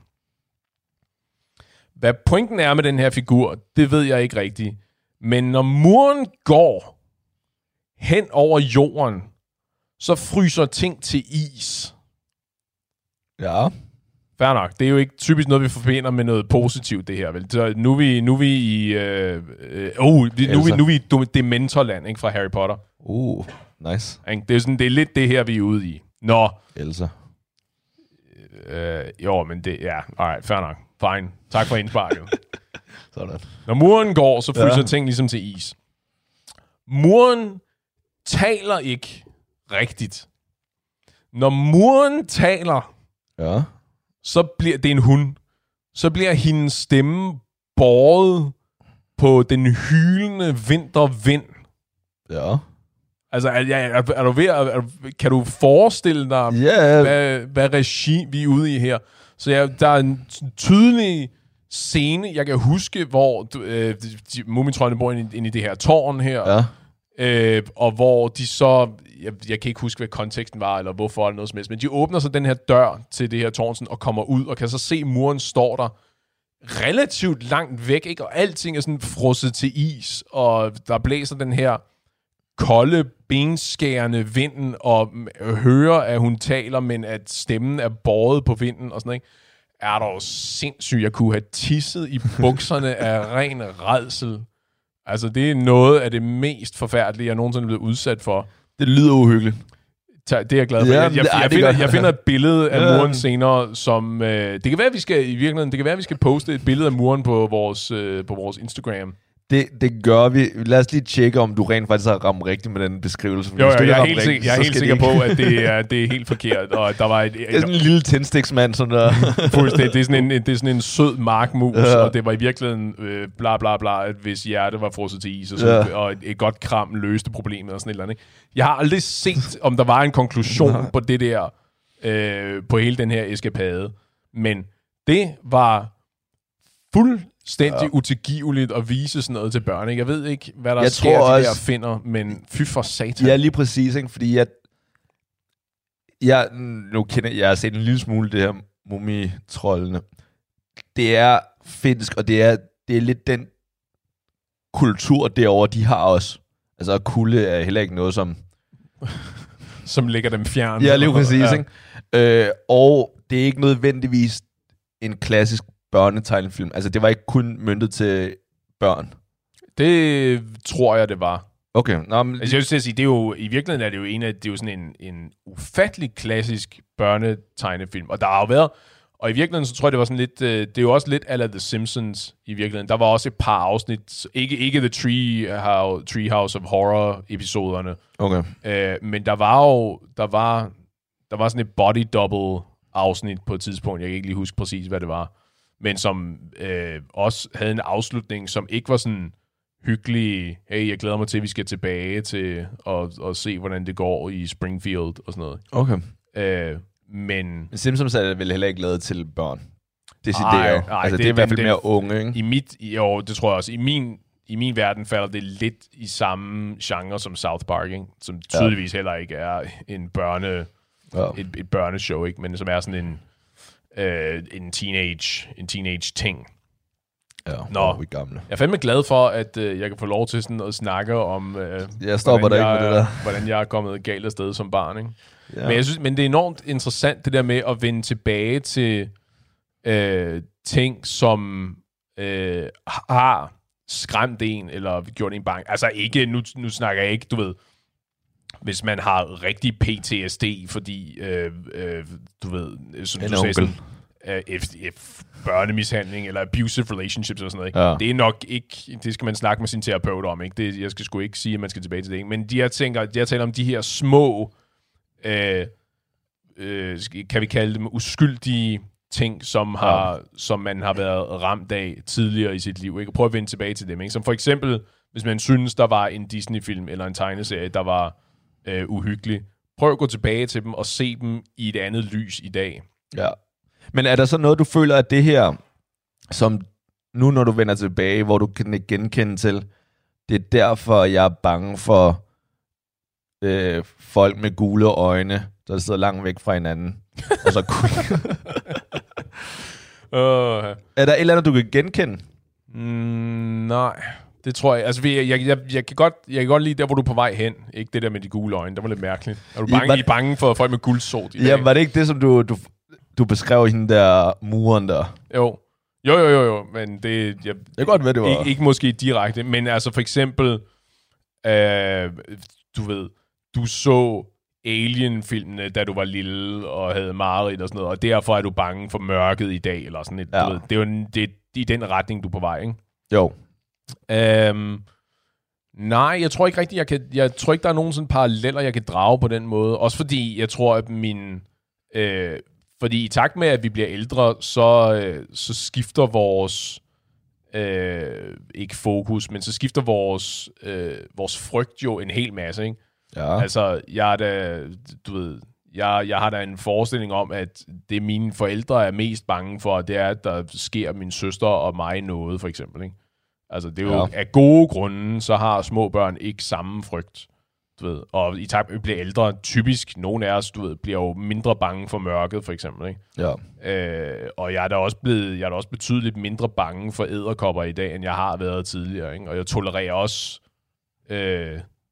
Hvad pointen er med den her figur, det ved jeg ikke rigtigt. Men når muren går hen over jorden, så fryser ting til is. Ja. Fair nok. Det er jo ikke typisk noget, vi forbinder med noget positivt, det her. Vel? Så nu er vi, nu er vi i... Øh, øh, oh, vi- nu, er vi, Elsa. nu er vi Dementorland ikke, fra Harry Potter. Uh, nice. Det, er sådan, det er lidt det her, vi er ude i. Nå, Elsa. øh, jo, men det... Ja, alright, fair nok. Fine. Tak for indsparket. [laughs] Sådan. Når muren går, så fryser ja. ting ligesom til is. Muren taler ikke rigtigt. Når muren taler, Ja. Så bliver det er en hund. Så bliver hendes stemme båret på den hylende vintervind. Ja. Altså, er, er, er, er du ved at, er, kan du forestille dig, Ja, hvad, hvad regi vi er ude i her? Så ja, der er en tydelig scene, jeg kan huske, hvor øh, mumitrøjerne bor inde i, inde i det her tårn her, ja. Øh, og hvor de så, jeg, jeg kan ikke huske, hvad konteksten var, eller hvorfor, eller noget som helst, men de åbner så den her dør til det her tårn, sådan, og kommer ud, og kan så se, at muren står der relativt langt væk, ikke? og alting er sådan frosset til is, og der blæser den her kolde, benskærende vinden, og hører, at hun taler, men at stemmen er båret på vinden, og sådan noget, ikke? Er der jo sindssygt, jeg kunne have tisset i bukserne af [laughs] ren redsel. Altså, det er noget af det mest forfærdelige, jeg nogensinde er blevet udsat for. Det lyder uhyggeligt. Det er jeg glad for. Ja, jeg, jeg, jeg, finder, jeg finder et billede af Ja. muren senere, som... Øh, det kan være, at vi skal i virkeligheden, det kan være, vi skal poste et billede af muren på vores, øh, på vores Instagram. Det, det gør vi. Lad os lige tjekke, om du rent faktisk har ramt rigtigt med den beskrivelse. Jo, jo jeg er helt, rigtigt, jeg er helt sikker på, at det er, [laughs] det er helt forkert, og der var et, Det er sådan en lille tændstiksmand, sådan der. [laughs] Fuldstændig. Det er sådan en, det er sådan en sød markmus, Ja. og det var i virkeligheden øh, bla bla bla, at hvis hjerte var frosset til is, og, så, Ja. ja. og et, et godt kram løste problemet og sådan et eller andet. Ikke? Jeg har aldrig set, om der var en konklusion på det der, øh, på hele den her eskapade. Men det var fuldstændig ja. utilgiveligt at vise sådan noget til børn. Ikke? Jeg ved ikke, hvad der Jeg sker, tror de også- der finder, men fy for satan. Ja, lige præcis, ikke? fordi jeg, jeg, nu kender jeg har set en lille smule det her mumitrollene. Det er finsk, og det er, det er lidt den kultur derovre, de har også. Altså, kulde er heller ikke noget, som... [laughs] Som ligger dem fjern. Ja, lige præcis, ja. ikke? Øh, og det er ikke nødvendigvis en klassisk børnetegnefilm. Altså, det var ikke kun møntet til børn. Det tror jeg, det var. Okay, nå, men, Altså, jeg vil sige, det er jo, i virkeligheden er det jo en af, det er jo sådan en, en ufattelig klassisk børnetegnefilm. Og der har jo været, og i virkeligheden, så tror jeg, det var sådan lidt, øh, det er jo også lidt ala The Simpsons i virkeligheden. Der var også et par afsnit, ikke, ikke The Tree House, Treehouse of Horror episoderne, okay. øh, men der var jo, der var, der var sådan et body double afsnit på et tidspunkt, jeg kan ikke lige huske præcis, hvad det var, men som øh, også havde en afslutning, som ikke var sådan hyggelig, hey, jeg glæder mig til, at vi skal tilbage til at, at se, hvordan det går i Springfield og sådan noget. Okay. Øh, men Simpsons er vel heller ikke lavet til børn. Ej, Decideret. ej, altså, det, det- det, er i hvert fald det- mere unge, ikke? i mit, jo, det tror jeg også, i min, i min verden falder det lidt i samme genre som South Park, ikke? som tydeligvis heller ikke er en børne, Ja. et, et børneshow, ikke? men som er sådan en, øh, en teenage, en teenage ting. Ja, Nå. Vi gamle. Jeg er fandme glad for, at øh, jeg kan få lov til sådan at snakke om, øh, Jeg stopper hvordan, dig ikke jeg, med det der. hvordan jeg er kommet galt af sted som barn. Ikke? Ja. Men jeg synes, men det er enormt interessant det der med at vende tilbage til øh, ting, som øh, har skræmt en, eller gjort en bange. Altså ikke, nu, nu snakker jeg ikke, du ved, hvis man har rigtig PTSD, fordi, øh, øh, du ved, som En du sagde, onkel. sådan, øh, if, if børnemishandling eller abusive relationships og sådan noget. Ikke? Ja. Det er nok ikke, det skal man snakke med sin terapeut om. Ikke? Det, jeg skal sgu ikke sige, at man skal tilbage til det. Ikke? Men de her tænker, jeg taler om de her små, øh, øh, kan vi kalde dem uskyldige ting, som, har, som man har været ramt af tidligere i sit liv. Ikke? Og prøv at vende tilbage til dem. Ikke? Som for eksempel, hvis man synes, der var en Disney-film eller en tegneserie, der var øh, uhyggelig. Prøv at gå tilbage til dem og se dem i et andet lys i dag. Ja. Men er der så noget, du føler, at det her, som nu når du vender tilbage, hvor du kan genkende til, det er derfor, jeg er bange for øh, folk med gule øjne, der sidder langt væk fra hinanden. og så. Uh, [laughs] er der et eller andet, du kan genkende? mm, nej, det tror jeg. Altså, jeg, jeg, jeg, jeg, kan godt, jeg kan godt lide der, hvor du er på vej hen. Ikke det der med de gule øjne. Det var lidt mærkeligt. Er du bange, var- I bange for folk med guldsot i dag? Ja, var det ikke det, som du, du, du beskrev hende der muren der? Jo. Jo, jo, jo, jo, men det... Jeg, Det er godt, hvad det var. ikke, ikke måske direkte, men altså for eksempel, øh, du ved, du så Alien-filmene, da du var lille og havde mareridt og sådan noget, og derfor er du bange for mørket i dag, eller sådan et, Ja. du ved, det er jo en, det er i den retning, du er på vej, ikke? Jo. Øhm, nej, jeg tror ikke rigtigt, jeg kan, jeg tror ikke, der er nogen sådan paralleller, jeg kan drage på den måde. Også fordi, jeg tror, at min, øh, fordi i takt med, at vi bliver ældre, så, øh, så skifter vores, øh, ikke fokus, men så skifter vores, øh, vores frygt jo en hel masse, ikke? Ja. Altså, jeg er da, du ved, jeg, jeg har da en forestilling om, at det mine forældre er mest bange for, det er, at der sker min søster og mig noget, for eksempel. Ikke? Altså, det er jo Ja. af gode grunde, så har små børn ikke samme frygt. Du ved. Og i takt med, at vi bliver ældre, typisk, nogle af os, du ved, bliver jo mindre bange for mørket, for eksempel. Ikke? ja. Øh, og jeg er da også blevet, jeg er da også betydeligt mindre bange for æderkopper i dag, end jeg har været tidligere. Ikke? Og jeg tolererer også, øh,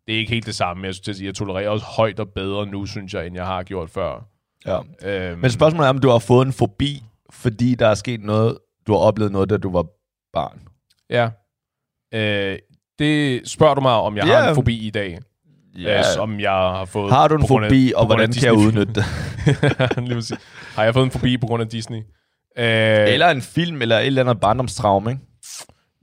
det er ikke helt det samme, jeg, synes, jeg tolererer også højt og bedre nu, synes jeg, end jeg har gjort før. ja. Øh, Men spørgsmålet er, om du har fået en fobi, fordi der er sket noget, du har oplevet noget, da du var barn. Ja. Øh, det spørger du mig, om jeg Ja. har en fobi i dag, ja. øh, som jeg har fået Har du en af- fobi, på og af hvordan kan jeg udnytte det? [laughs] Lige. Har jeg fået en fobi på grund af Disney? Øh, Eller en film, eller et eller andet barndomstraume, ikke?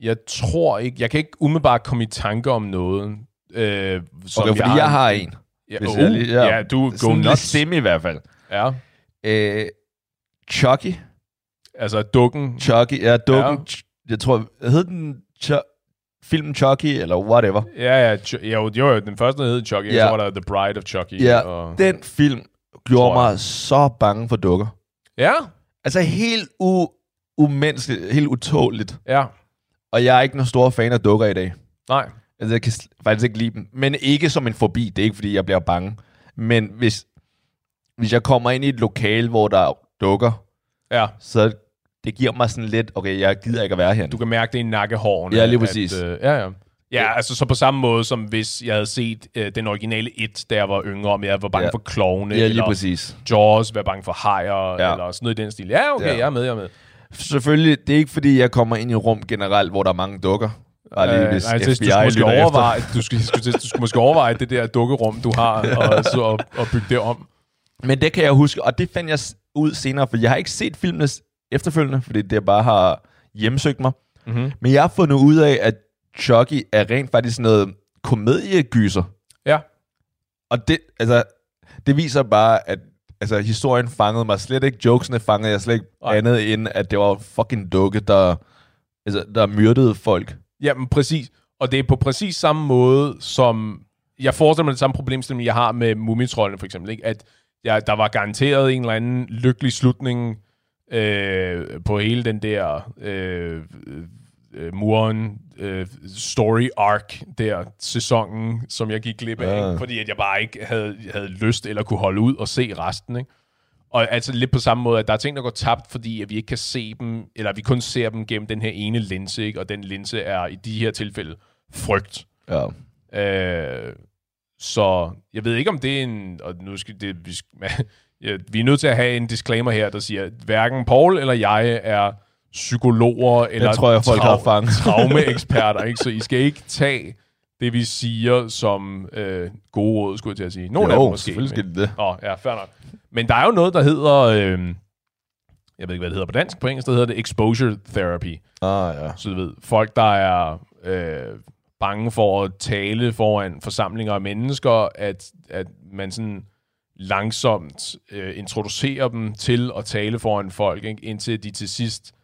Jeg tror ikke, jeg kan ikke umiddelbart komme i tanke om noget, øh, som Okay, fordi jeg har en. Ja, hvis uh, jeg lige- ja. ja, du go nuts. semi i hvert fald. Ja, Øh, Chucky. altså dukken. Chucky, ja, dukken. Ja. Jeg tror, hed den Ch- filmen Chucky, eller whatever. Ja, ja, jo, jo, jo, den første hed Chucky, Ja. så var der The Bride of Chucky. Ja, og, Den film gjorde mig så bange for dukker. ja, Altså helt u- umenneskeligt, helt utåligt. ja, Og jeg er ikke nogen stor fan af dukker i dag. nej, Altså, jeg kan faktisk ikke lide dem. Men ikke som en forbi. Det er ikke, fordi jeg bliver bange. Men hvis, hvis jeg kommer ind i et lokal, hvor der er dukker, ja. så det giver mig sådan lidt, okay, jeg gider ikke at være her. Du kan mærke det i nakkehårene. Ja, lige præcis. At, øh, ja, ja. Ja, altså så på samme måde som hvis jeg havde set øh, den originale It, da jeg var yngre, om jeg var bange Ja. for klovne, Ja, lige eller præcis. Jaws, være bange for hajer, Ja. eller sådan noget i den stil. Ja, okay, Ja. jeg er med, jeg er med. Selvfølgelig, det er ikke fordi, jeg kommer ind i rum generelt, hvor der er mange dukker. Bare lige, hvis Øh, nej, FBI du skulle måske overveje, du skal, du, skal, du skal måske overveje det der dukkerum, du har, [laughs] og, så, og, og bygge det om. Men det kan jeg huske, og det fandt jeg ud senere, for jeg har ikke set filmene efterfølgende, fordi det bare har hjemsøgt mig. Mm-hmm. Men jeg har fundet ud af, at Chucky er rent faktisk noget komediegyser. Ja. Og det, altså, det viser bare, at altså, historien fangede mig slet ikke. Jokesene fangede jeg slet ikke Nej. andet end, at det var fucking dukke, der, altså, der myrdede folk. Jamen, præcis. Og det er på præcis samme måde, som... Jeg forestiller mig det samme problemstilling, jeg har med Mumitrollene, for eksempel. Ikke? At jeg, der var garanteret en eller anden lykkelig slutning øh, på hele den der øh, øh, muren øh, story arc der sæsonen, som jeg gik glip af, Ja. ikke? fordi at jeg bare ikke havde, havde lyst eller kunne holde ud og se resten. Ikke? Og altså lidt på samme måde, at der er ting, der går tabt, fordi at vi ikke kan se dem, eller vi kun ser dem gennem den her ene linse, ikke? og den linse er i de her tilfælde frygt. Ja. Øh, så jeg ved ikke, om det er en... Og nu skal det, vi, skal, [laughs] ja, vi er nødt til at have en disclaimer her, der siger, at hverken Paul eller jeg er psykologer eller tror jeg, folk har fanget. [laughs] traumeeksperter, ikke? så I skal ikke tage det, vi siger, som øh, gode råd, skulle jeg til at sige. Nogle af dem jo, måske. selvfølgelig skal det det. Åh, ja, fair nok. Men der er jo noget, der hedder... Øh, jeg ved ikke, hvad det hedder på dansk. På engelsk, der hedder det exposure therapy. Ah, ja. Så du ved, folk, der er øh, bange for at tale foran forsamlinger af mennesker, at, at man sådan langsomt øh, introducerer dem til at tale foran folk, ikke? indtil de til sidst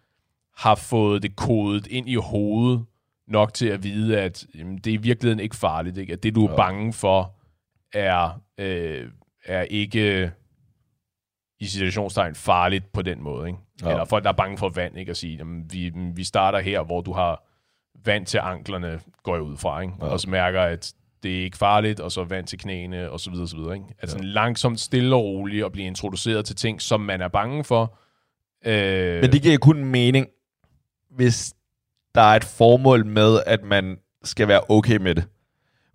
har fået det kodet ind i hovedet nok til at vide, at jamen, det er i virkeligheden ikke farligt. Ikke? At det, du er Ja. bange for, er, øh, er ikke i situationstegn farligt på den måde. Ikke? Ja. Eller folk, der er bange for vand, ikke? at sige, jamen, vi, vi starter her, hvor du har vand til anklerne, går jeg ud fra, ikke? Ja. og så mærker, at det er ikke farligt, og så vand til knæene, og så videre, så videre. Ikke? Altså ja. langsomt, stille og roligt, og blive introduceret til ting, som man er bange for. Øh, Men det giver kun mening, hvis der er et formål med, at man skal være okay med det.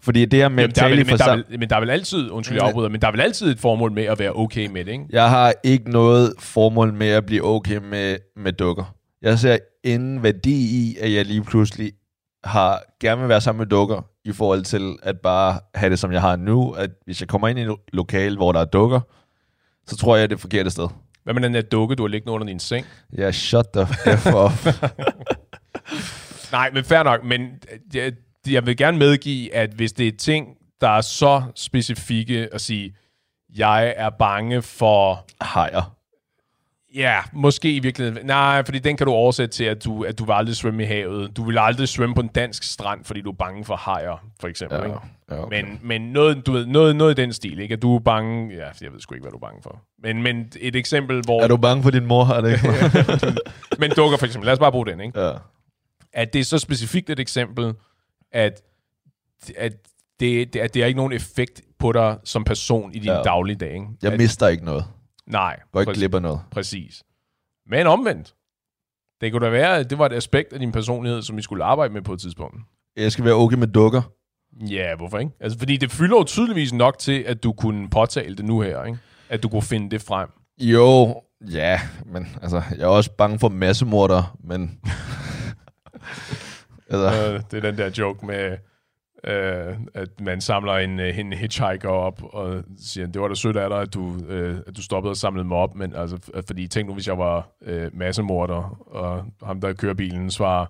Fordi det her med Jamen, der er vel, men, der er vel, men der er vel altid, undskyld, jeg afbryder, men der er vel altid et formål med at være okay med det, ikke? Jeg har ikke noget formål med at blive okay med, med dukker. Jeg ser ingen værdi i, at jeg lige pludselig har gerne vil være sammen med dukker, i forhold til at bare have det, som jeg har nu. At hvis jeg kommer ind i et lo- lokal, hvor der er dukker, så tror jeg, det er det forkerte sted. Hvad med den der dukke, du har liggende under din seng? Ja, shut the f off. [laughs] [laughs] Nej, men fair nok, men jeg, jeg vil gerne medgive, at hvis det er ting, der er så specifikke at sige, jeg er bange for... Hajer. Ja, måske i virkeligheden. Nej, fordi den kan du oversætte til, at du, at du vil aldrig svømme i havet. Du vil aldrig svømme på en dansk strand, fordi du er bange for hajer, for eksempel. Ja, ikke? ja, okay. Men, men noget, du ved, noget, noget i den stil, ikke? At du er bange... Ja, jeg ved sgu ikke, hvad du er bange for. Men, men et eksempel, hvor... Er du bange for din mor, har det ikke? [laughs] men dukker for eksempel. Lad os bare bruge den, ikke? ja. At det er så specifikt et eksempel, at, at det, det, at det er ikke nogen effekt på dig som person i din ja. dagligdag, ikke? Jeg at, mister ikke noget. Nej. Går ikke glip af noget. Præcis. Men omvendt. Det kunne da være, at det var et aspekt af din personlighed, som vi skulle arbejde med på et tidspunkt. Jeg skal være okay med dukker. Ja, hvorfor ikke? Altså, fordi det fylder jo tydeligvis nok til, at du kunne påtale det nu her, ikke? At du kunne finde det frem. Jo, ja, men altså, jeg er også bange for massemorder, men... [laughs] altså, Øh, det er den der joke med, øh, at man samler en, øh, en hitchhiker op og siger, det var da sødt af dig, at du, øh, at du stoppede og samlede mig op, men altså, f- fordi tænk nu, hvis jeg var øh, massemorder, og ham, der kører bilen, svarer,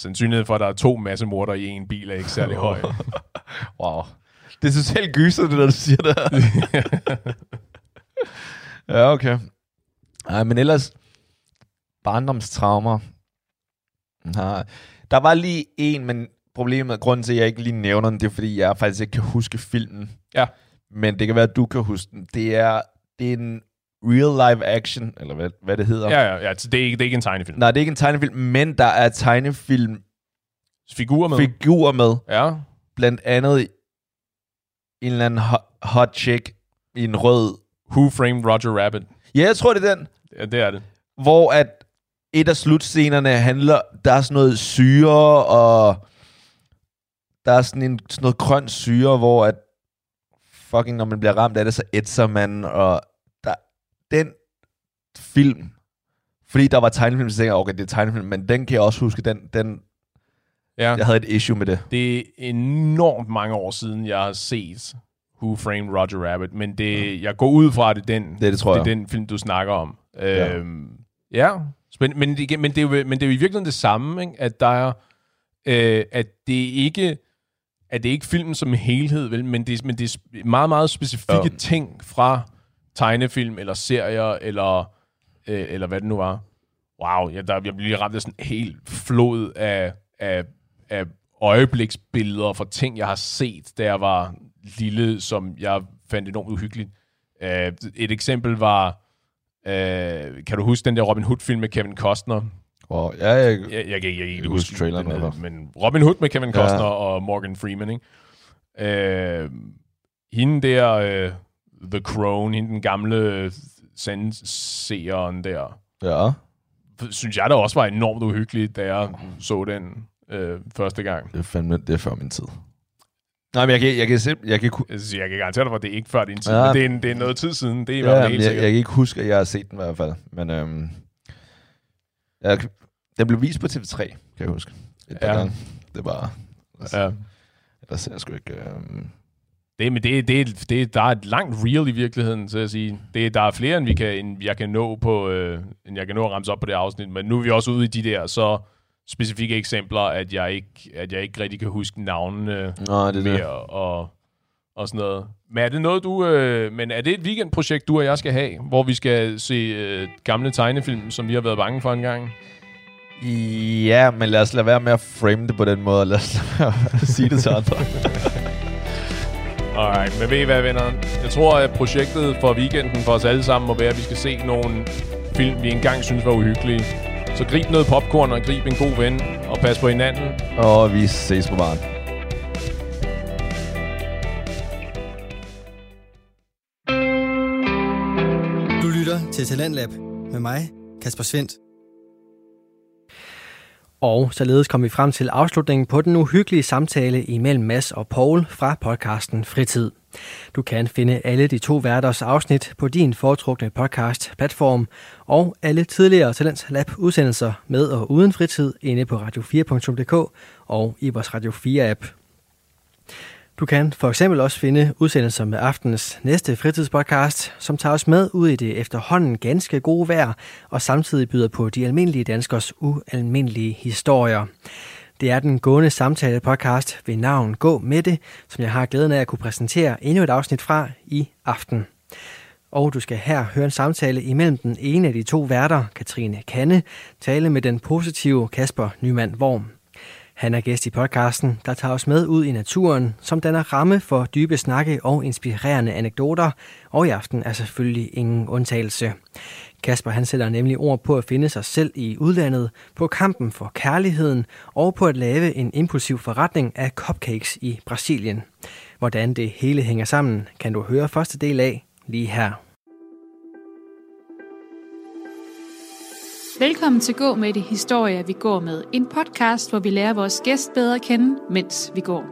sandsynligheden for, at der er to massemorder i en bil, er ikke særlig høj. [laughs] wow. Det er totalt gyser, det der, du siger der. [laughs] ja, okay. Nej, men ellers... Barndomstraumer. Nej. Der var lige en, men problemet, grunden til, at jeg ikke lige nævner den, det er, fordi jeg faktisk ikke kan huske filmen. Ja. Men det kan være, at du kan huske den. Det er, det er en real live action, eller hvad, hvad det hedder. ja, ja, ja, så det er ikke, det er ikke en tegnefilm. Nej, det er ikke en tegnefilm, men der er tegnefilm Figurer med. figurer med. ja, Blandt andet en eller anden hot, hot chick i en rød... Who Framed Roger Rabbit. Ja, jeg tror, det er den. Ja, det er det. Hvor at et af slutscenerne handler... Der er sådan noget syre, og... Der er sådan, en, sådan noget grøn syre, hvor at... Fucking, når man bliver ramt af det, så ætser man, og... Der, den film... Fordi der var tegnefilm, så tænkte jeg, okay, det er tegnefilm, men den kan jeg også huske, den, den, Ja. jeg havde et issue med det. Det er enormt mange år siden, jeg har set Who Framed Roger Rabbit, men det, jeg går ud fra, at det er den, Det er det, tror det er jeg. den film, du snakker om. Ja. Øhm, ja. Men, men, det, men, det er jo, men det er jo i virkeligheden det samme, ikke? at der er, øh, at det ikke at det ikke filmen som helhed, vel? Men, det, men det er meget, meget specifikke Ja. ting fra tegnefilm, eller serier, eller, øh, eller hvad det nu var. Wow, jeg, der, jeg lige ramt af sådan en helt flod af, af, af øjebliksbilleder fra ting, jeg har set, da jeg var lille, som jeg fandt enormt uhyggeligt. Uh, et eksempel var, uh, kan du huske den der Robin Hood-film med Kevin Costner? Wow. Ja, jeg, Jeg, jeg, jeg, jeg, jeg, kan huske traileren, den, eller men Robin Hood med Kevin Ja. Costner og Morgan Freeman, ikke? Uh, hende der, uh, The Crown, hende den gamle sandseeren der, ja. synes jeg da også var enormt uhyggeligt, da jeg så den øh, første gang. Det er fandme, det er før min tid. Nej, men jeg kan, jeg kan, se, jeg kan, ku- Jeg, siger, jeg kan garantere dig for, at det er ikke før din tid, Ja. ja. men det er, det er noget tid siden. Det er i hvert ja, fald helt jeg, sikkert. jeg kan ikke huske, at jeg har set den i hvert fald. Men øhm, jeg, den blev vist på TV3, kan jeg huske. Et par Ja. gange. Det var... Ja. Der ser jeg sgu ikke... Øhm, Det, men det, det, det, der er et langt reel i virkeligheden, så jeg sige. Det, der er flere, end, vi kan, end jeg kan nå på, øh, end jeg kan nå at ramse op på det afsnit, men nu er vi også ude i de der så specifikke eksempler, at jeg ikke, at jeg ikke rigtig kan huske navnene Nå, det er det. mere og, og sådan noget. Men er det noget, du... Øh, men er det et weekendprojekt, du og jeg skal have, hvor vi skal se øh, gamle tegnefilm, som vi har været bange for en gang? Ja, men lad os lade være med at frame det på den måde. Lad os lade være at sige det til andre. [laughs] Alright, men ved I hvad, venner? Jeg tror, at projektet for weekenden for os alle sammen må være, at vi skal se nogle film, vi engang synes var uhyggelige. Så grib noget popcorn og grib en god ven, og pas på hinanden. Og vi ses på baren. Til Talentlab med mig, Kasper Svendt. Og således kom vi frem til afslutningen på den uhyggelige samtale imellem Mads og Paul fra podcasten Fritid. Du kan finde alle de to værters afsnit på din foretrukne podcast-platform og alle tidligere Talents Lab udsendelser med og uden fritid inde på radio4.dk og i vores Radio 4-app. Du kan for eksempel også finde udsendelser med aftenens næste fritidspodcast, som tager os med ud i det efterhånden ganske gode vejr, og samtidig byder på de almindelige danskers ualmindelige historier. Det er den gående samtale podcast ved navn Gå med det, som jeg har glæden af at kunne præsentere endnu et afsnit fra i aften. Og du skal her høre en samtale imellem den ene af de to værter, Katrine Kanne, tale med den positive Kasper Nyman Worm. Han er gæst i podcasten, der tager os med ud i naturen, som danner ramme for dybe snakke og inspirerende anekdoter, og i aften er selvfølgelig ingen undtagelse. Kasper han sætter nemlig ord på at finde sig selv i udlandet, på kampen for kærligheden og på at lave en impulsiv forretning af cupcakes i Brasilien. Hvordan det hele hænger sammen, kan du høre første del af lige her. Velkommen til Gå med det historie, vi går med. En podcast, hvor vi lærer vores gæst bedre at kende, mens vi går.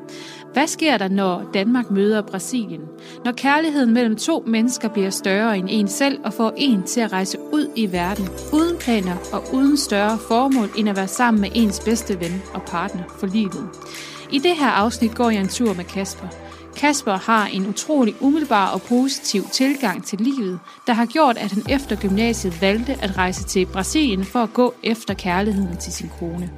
Hvad sker der, når Danmark møder Brasilien? Når kærligheden mellem to mennesker bliver større end en selv og får en til at rejse ud i verden, uden planer og uden større formål end at være sammen med ens bedste ven og partner for livet. I det her afsnit går jeg en tur med Kasper. Kasper har en utrolig umiddelbar og positiv tilgang til livet, der har gjort, at han efter gymnasiet valgte at rejse til Brasilien for at gå efter kærligheden til sin kone.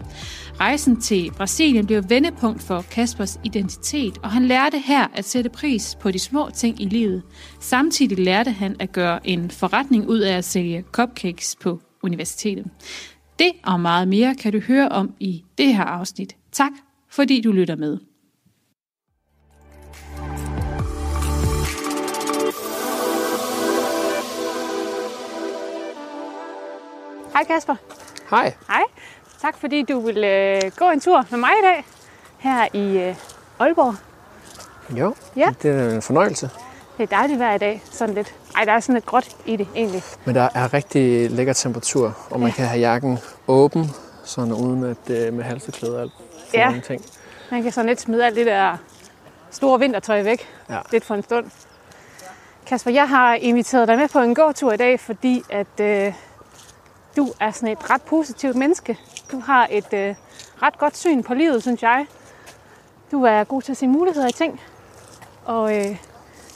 Rejsen til Brasilien blev vendepunkt for Kaspers identitet, og han lærte her at sætte pris på de små ting i livet. Samtidig lærte han at gøre en forretning ud af at sælge cupcakes på universitetet. Det og meget mere kan du høre om i det her afsnit. Tak, fordi du lytter med. Hej Kasper. Hej. Hej. Tak fordi du vil øh, gå en tur med mig i dag her i øh, Aalborg. Jo, Ja. det er en fornøjelse. Det er dejligt vejr i dag. Sådan lidt. Ej, der er sådan lidt gråt i det egentlig. Men der er rigtig lækker temperatur, og man kan have jakken åben, sådan uden at øh, med halseklæder og alt Ja. mange ting. Man kan sådan lidt smide alt det der store vintertøj væk. Ja. Lidt for en stund. Kasper, jeg har inviteret dig med på en gåtur i dag, fordi at øh, du er sådan et ret positivt menneske. Du har et øh, ret godt syn på livet, synes jeg. Du er god til at se muligheder i ting. Og øh,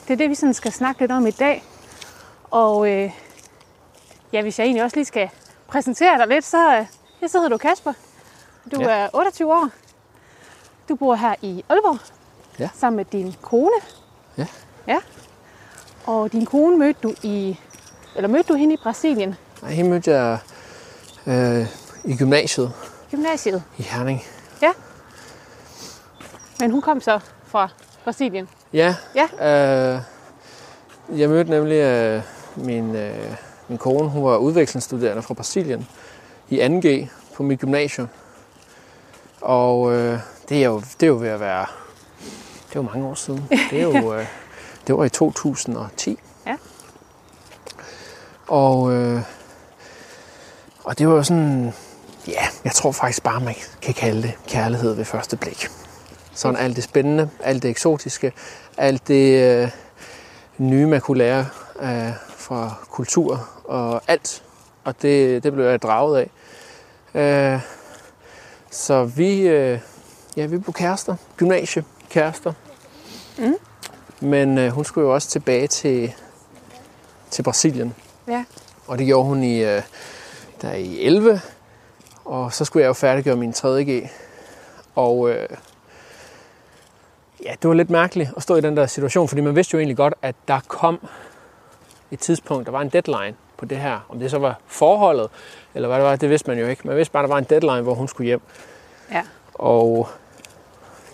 det er det, vi sådan skal snakke lidt om i dag. Og øh, ja, hvis jeg egentlig også lige skal præsentere dig lidt, så, øh, ja, så hedder du Kasper. Du Ja. er 28 år. Du bor her i Aalborg. Ja. Sammen med din kone. Ja. Ja. Og din kone mødte du i, eller mødte du hende i Brasilien, Nej, hende mødte jeg øh, i gymnasiet gymnasiet. i Herning. Men hun kom så fra Brasilien. Ja, Ja. Øh, jeg mødte nemlig øh, min, øh, min kone, hun var udvekslingsstuderende fra Brasilien i 2G på mit gymnasium. Og øh, det, er jo, det er jo ved at være, det er jo mange år siden. [laughs] Det, er jo, øh, det var i 2010. Ja. Og, øh, og det var jo sådan, ja, jeg tror faktisk bare, man kan kalde det kærlighed ved første blik. Sådan alt det spændende, alt det eksotiske, alt det øh, nye, man kunne lære øh, fra kultur og alt. Og det, det blev jeg draget af. Øh, så vi, øh, ja, vi blev kærester. Gymnasie kærester. Mm. Men øh, hun skulle jo også tilbage til, til Brasilien. Ja. Og det gjorde hun i, øh, der i 11. Og så skulle jeg jo færdiggøre min 3.G. Og øh, ja, det var lidt mærkeligt at stå i den der situation, fordi man vidste jo egentlig godt, at der kom et tidspunkt, der var en deadline på det her. Om det så var forholdet, eller hvad det var, det vidste man jo ikke. Man vidste bare, at der var en deadline, hvor hun skulle hjem. Ja. Og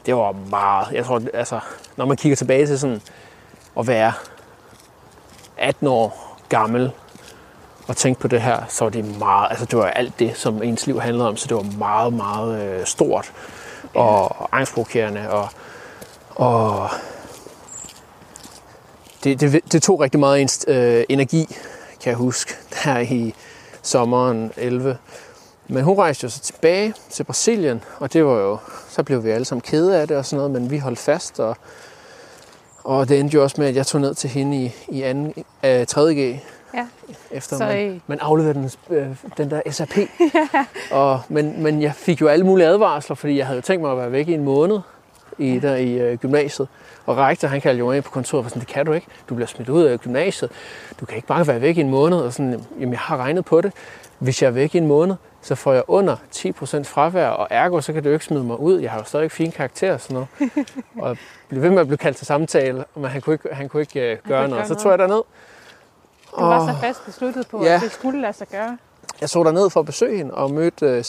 det var meget, jeg tror, altså, når man kigger tilbage til sådan at være 18 år gammel og tænke på det her, så var det meget, altså det var alt det, som ens liv handlede om, så det var meget, meget øh, stort og angstprovokerende og, og det, det, det tog rigtig meget ens øh, energi, kan jeg huske, [laughs] her i sommeren 11. Men hun rejste jo så tilbage til Brasilien, og det var jo, så blev vi alle sammen kede af det og sådan noget, men vi holdt fast, og, og det endte jo også med, at jeg tog ned til hende i, i anden, øh, 3.G. Ja. Efter Så, man, øh, man afleverede den, øh, den der SAP. [laughs] og, men, men jeg fik jo alle mulige advarsler, fordi jeg havde jo tænkt mig at være væk i en måned i, der i øh, gymnasiet. Og rektor, han kaldte jo ind på kontoret og sådan, det kan du ikke. Du bliver smidt ud af gymnasiet. Du kan ikke bare være væk i en måned. Og sådan, jamen jeg har regnet på det. Hvis jeg er væk i en måned, så får jeg under 10% fravær, og ergo, så kan du ikke smide mig ud. Jeg har jo stadig fine karakterer og sådan noget. [laughs] og blev ved med at blive kaldt til samtale, men han kunne ikke, han kunne ikke uh, gøre noget. Så tog jeg derned, Du var så fast besluttet på, Ja. at det skulle lade sig gøre. jeg så derned for at besøge hende og mødte, øh,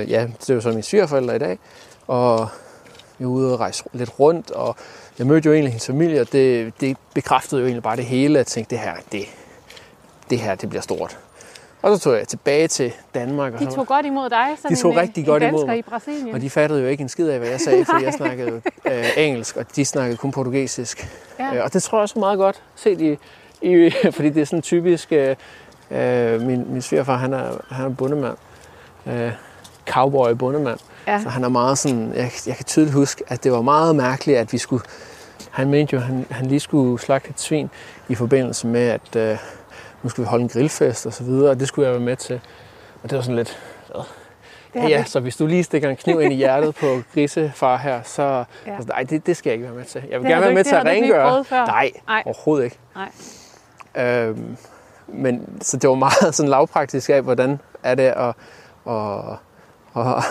øh, ja, det jo så mine svigerforældre i dag, og vi var ude og rejse lidt rundt, og jeg mødte jo egentlig hendes familie, og det, det bekræftede jo egentlig bare det hele, at jeg tænkte, det her, det, det her, det bliver stort. Og så tog jeg tilbage til Danmark, og, De så, tog godt imod dig, sådan De tog en, rigtig en godt imod mig. i Brasilien. og de fattede jo ikke en skid af, hvad jeg sagde, fordi jeg [laughs] snakkede øh, engelsk, og de snakkede kun portugisisk. Ja. Øh, og det tror jeg også meget godt set i, i [laughs] fordi det er sådan typisk, øh, øh, min, min svigerfar, han er, han er bondemand, øh, cowboy bondemand, Ja. så han er meget sådan, jeg, jeg kan tydeligt huske, at det var meget mærkeligt, at vi skulle, han mente jo, at han, han lige skulle slagte et svin i forbindelse med, at øh, nu skulle vi holde en grillfest og så videre, og det skulle jeg være med til. Og det var sådan lidt, det ja, så hvis du lige stikker en kniv ind i hjertet på [laughs] grisefar her, så, Ja. altså, nej, det, det skal jeg ikke være med til. Jeg vil Det gerne være med til at rengøre. Nej, Nej. overhovedet ikke. Nej. Øhm, men så det var meget [laughs] sådan lavpraktisk af, hvordan er det at, at, at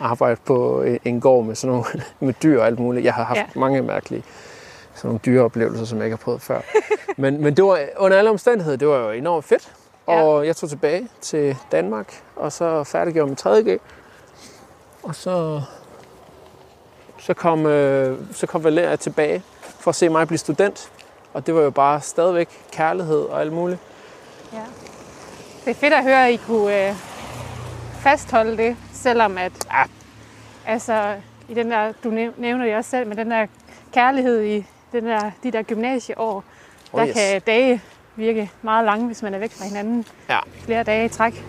[laughs] arbejde på en gård med sådan nogle [laughs] med dyr og alt muligt. Jeg har haft ja. mange mærkelige sådan nogle dyreoplevelser, som jeg ikke har prøvet før. men, men det var under alle omstændigheder, det var jo enormt fedt. Ja. Og jeg tog tilbage til Danmark, og så færdiggjorde min 3.G. Og så, så kom, øh, så kom Valeria tilbage for at se mig blive student. Og det var jo bare stadigvæk kærlighed og alt muligt. Ja. Det er fedt at høre, at I kunne øh, fastholde det, selvom at, Ja. altså, i den der, du næv- nævner det også selv, med den der kærlighed i den der, de der gymnasieår, Oh, der yes. kan dage virke meget lange, hvis man er væk fra hinanden Ja. flere dage i træk.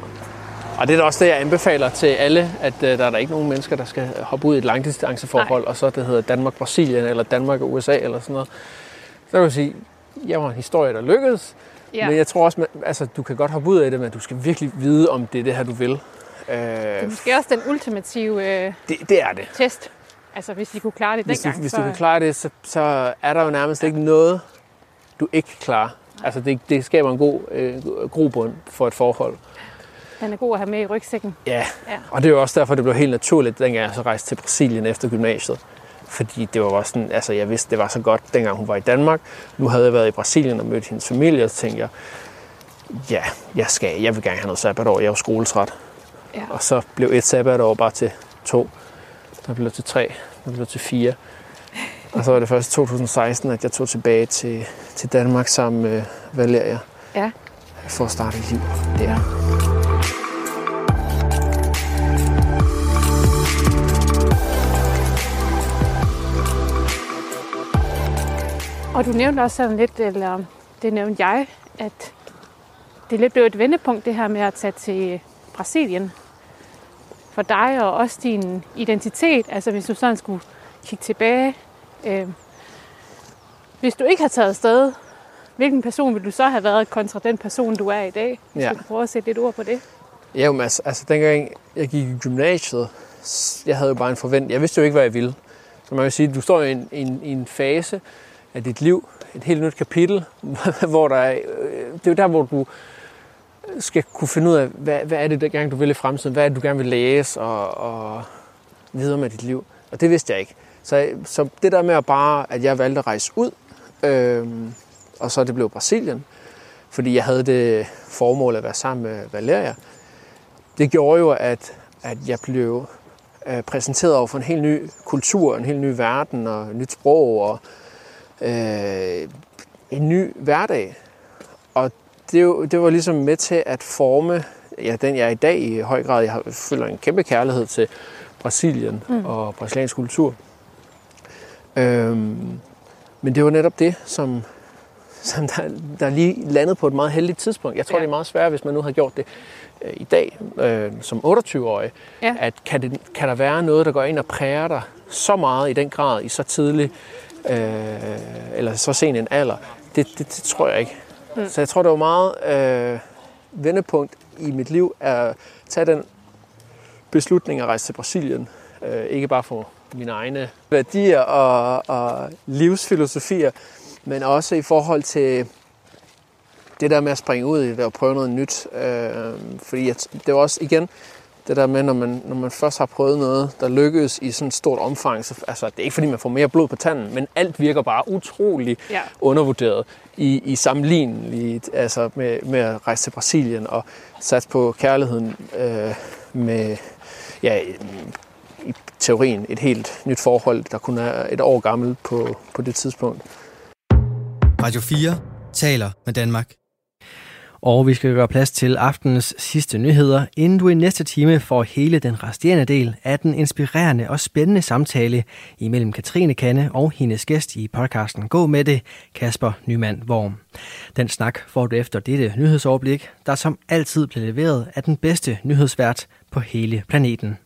Og det er da også det, jeg anbefaler til alle, at øh, der er der ikke nogen mennesker, der skal hoppe ud i et langdistanceforhold, og så det hedder Danmark-Brasilien, eller Danmark og USA, eller sådan noget. Så kan du sige, jeg var en historie, der lykkedes, Ja. men jeg tror også, man, altså, du kan godt hoppe ud af det, men du skal virkelig vide, om det er det her, du vil. Det er Øh, måske også den ultimative øh, det, det er det. test. Altså, hvis de kunne klare det Hvis, du, dengang. hvis så, du kan klare det, så, så er der jo nærmest ikke noget, du ikke kan klare. Altså, det, det skaber en god øh, grobund for et forhold. Den er god at have med i rygsækken. Ja. Ja. og det er jo også derfor, det blev helt naturligt, dengang jeg så rejste til Brasilien efter gymnasiet. Fordi det var også sådan, altså jeg vidste, det var så godt, dengang hun var i Danmark. Nu havde jeg været i Brasilien og mødt hendes familie, og så tænkte jeg, ja, jeg skal, jeg vil gerne have noget sabbatår, jeg er jo skoletræt. Ja. Og så blev et sabbatår bare til to, der blev til tre, der blev til fire. Og så var det først i 2016, at jeg tog tilbage til, til Danmark sammen med Valeria. Ja. For at starte et liv der. Og du nævnte også sådan lidt, eller det nævnte jeg, at det lidt blev et vendepunkt, det her med at tage til Brasilien. For dig og også din identitet, altså hvis du sådan skulle kigge tilbage. Øh, hvis du ikke havde taget afsted, hvilken person ville du så have været kontra den person, du er i dag? Hvis Ja. du kan prøve at sætte lidt ord på det. Ja, men altså, altså dengang jeg gik i gymnasiet, jeg havde jo bare en forventning. Jeg vidste jo ikke, hvad jeg ville. Så man kan sige, du står i en, en, i en fase af dit liv, et helt nyt kapitel, [laughs] hvor der er, øh, det er jo der, hvor du skal kunne finde ud af, hvad, hvad er det, der gerne du vil i fremtiden? Hvad er det, du gerne vil læse og, og videre med dit liv? Og det vidste jeg ikke. Så, så det der med at bare, at jeg valgte at rejse ud, øh, og så det blev Brasilien, fordi jeg havde det formål at være sammen med Valeria, det gjorde jo, at, at jeg blev øh, præsenteret over for en helt ny kultur, en helt ny verden og et nyt sprog og øh, en ny hverdag. Og det, det var ligesom med til at forme ja, den, jeg er i dag i høj grad. Jeg har- føler en kæmpe kærlighed til Brasilien mm. og brasiliansk kultur. Øhm, men det var netop det, som, som der, der lige landede på et meget heldigt tidspunkt. Jeg tror, ja. det er meget svært, hvis man nu havde gjort det øh, i dag øh, som 28-årig. Ja. At kan, det, kan der være noget, der går ind og præger dig så meget i den grad, i så tidlig øh, eller så sen en alder? Det, det, det tror jeg ikke. Mm. Så jeg tror, det var meget øh, vendepunkt i mit liv at tage den beslutning at rejse til Brasilien. Øh, ikke bare for mine egne værdier og, og livsfilosofier, men også i forhold til det der med at springe ud i det og prøve noget nyt. Øh, fordi jeg, det var også igen, Det der med, når man, når man først har prøvet noget, der lykkes i sådan et stort omfang, så altså, det er ikke fordi, man får mere blod på tanden, men alt virker bare utrolig Ja. undervurderet i, i sammenligneligt altså med, med at rejse til Brasilien og satse på kærligheden øh, med, ja, i teorien et helt nyt forhold, der kun er et år gammelt på, på det tidspunkt. Radio 4 taler med Danmark. Og vi skal gøre plads til aftenens sidste nyheder, inden du i næste time får hele den resterende del af den inspirerende og spændende samtale imellem Katrine Kanne og hendes gæst i podcasten Gå med det, Kasper Nyman Worm. Den snak får du efter dette nyhedsoverblik, der som altid bliver leveret af den bedste nyhedsvært på hele planeten.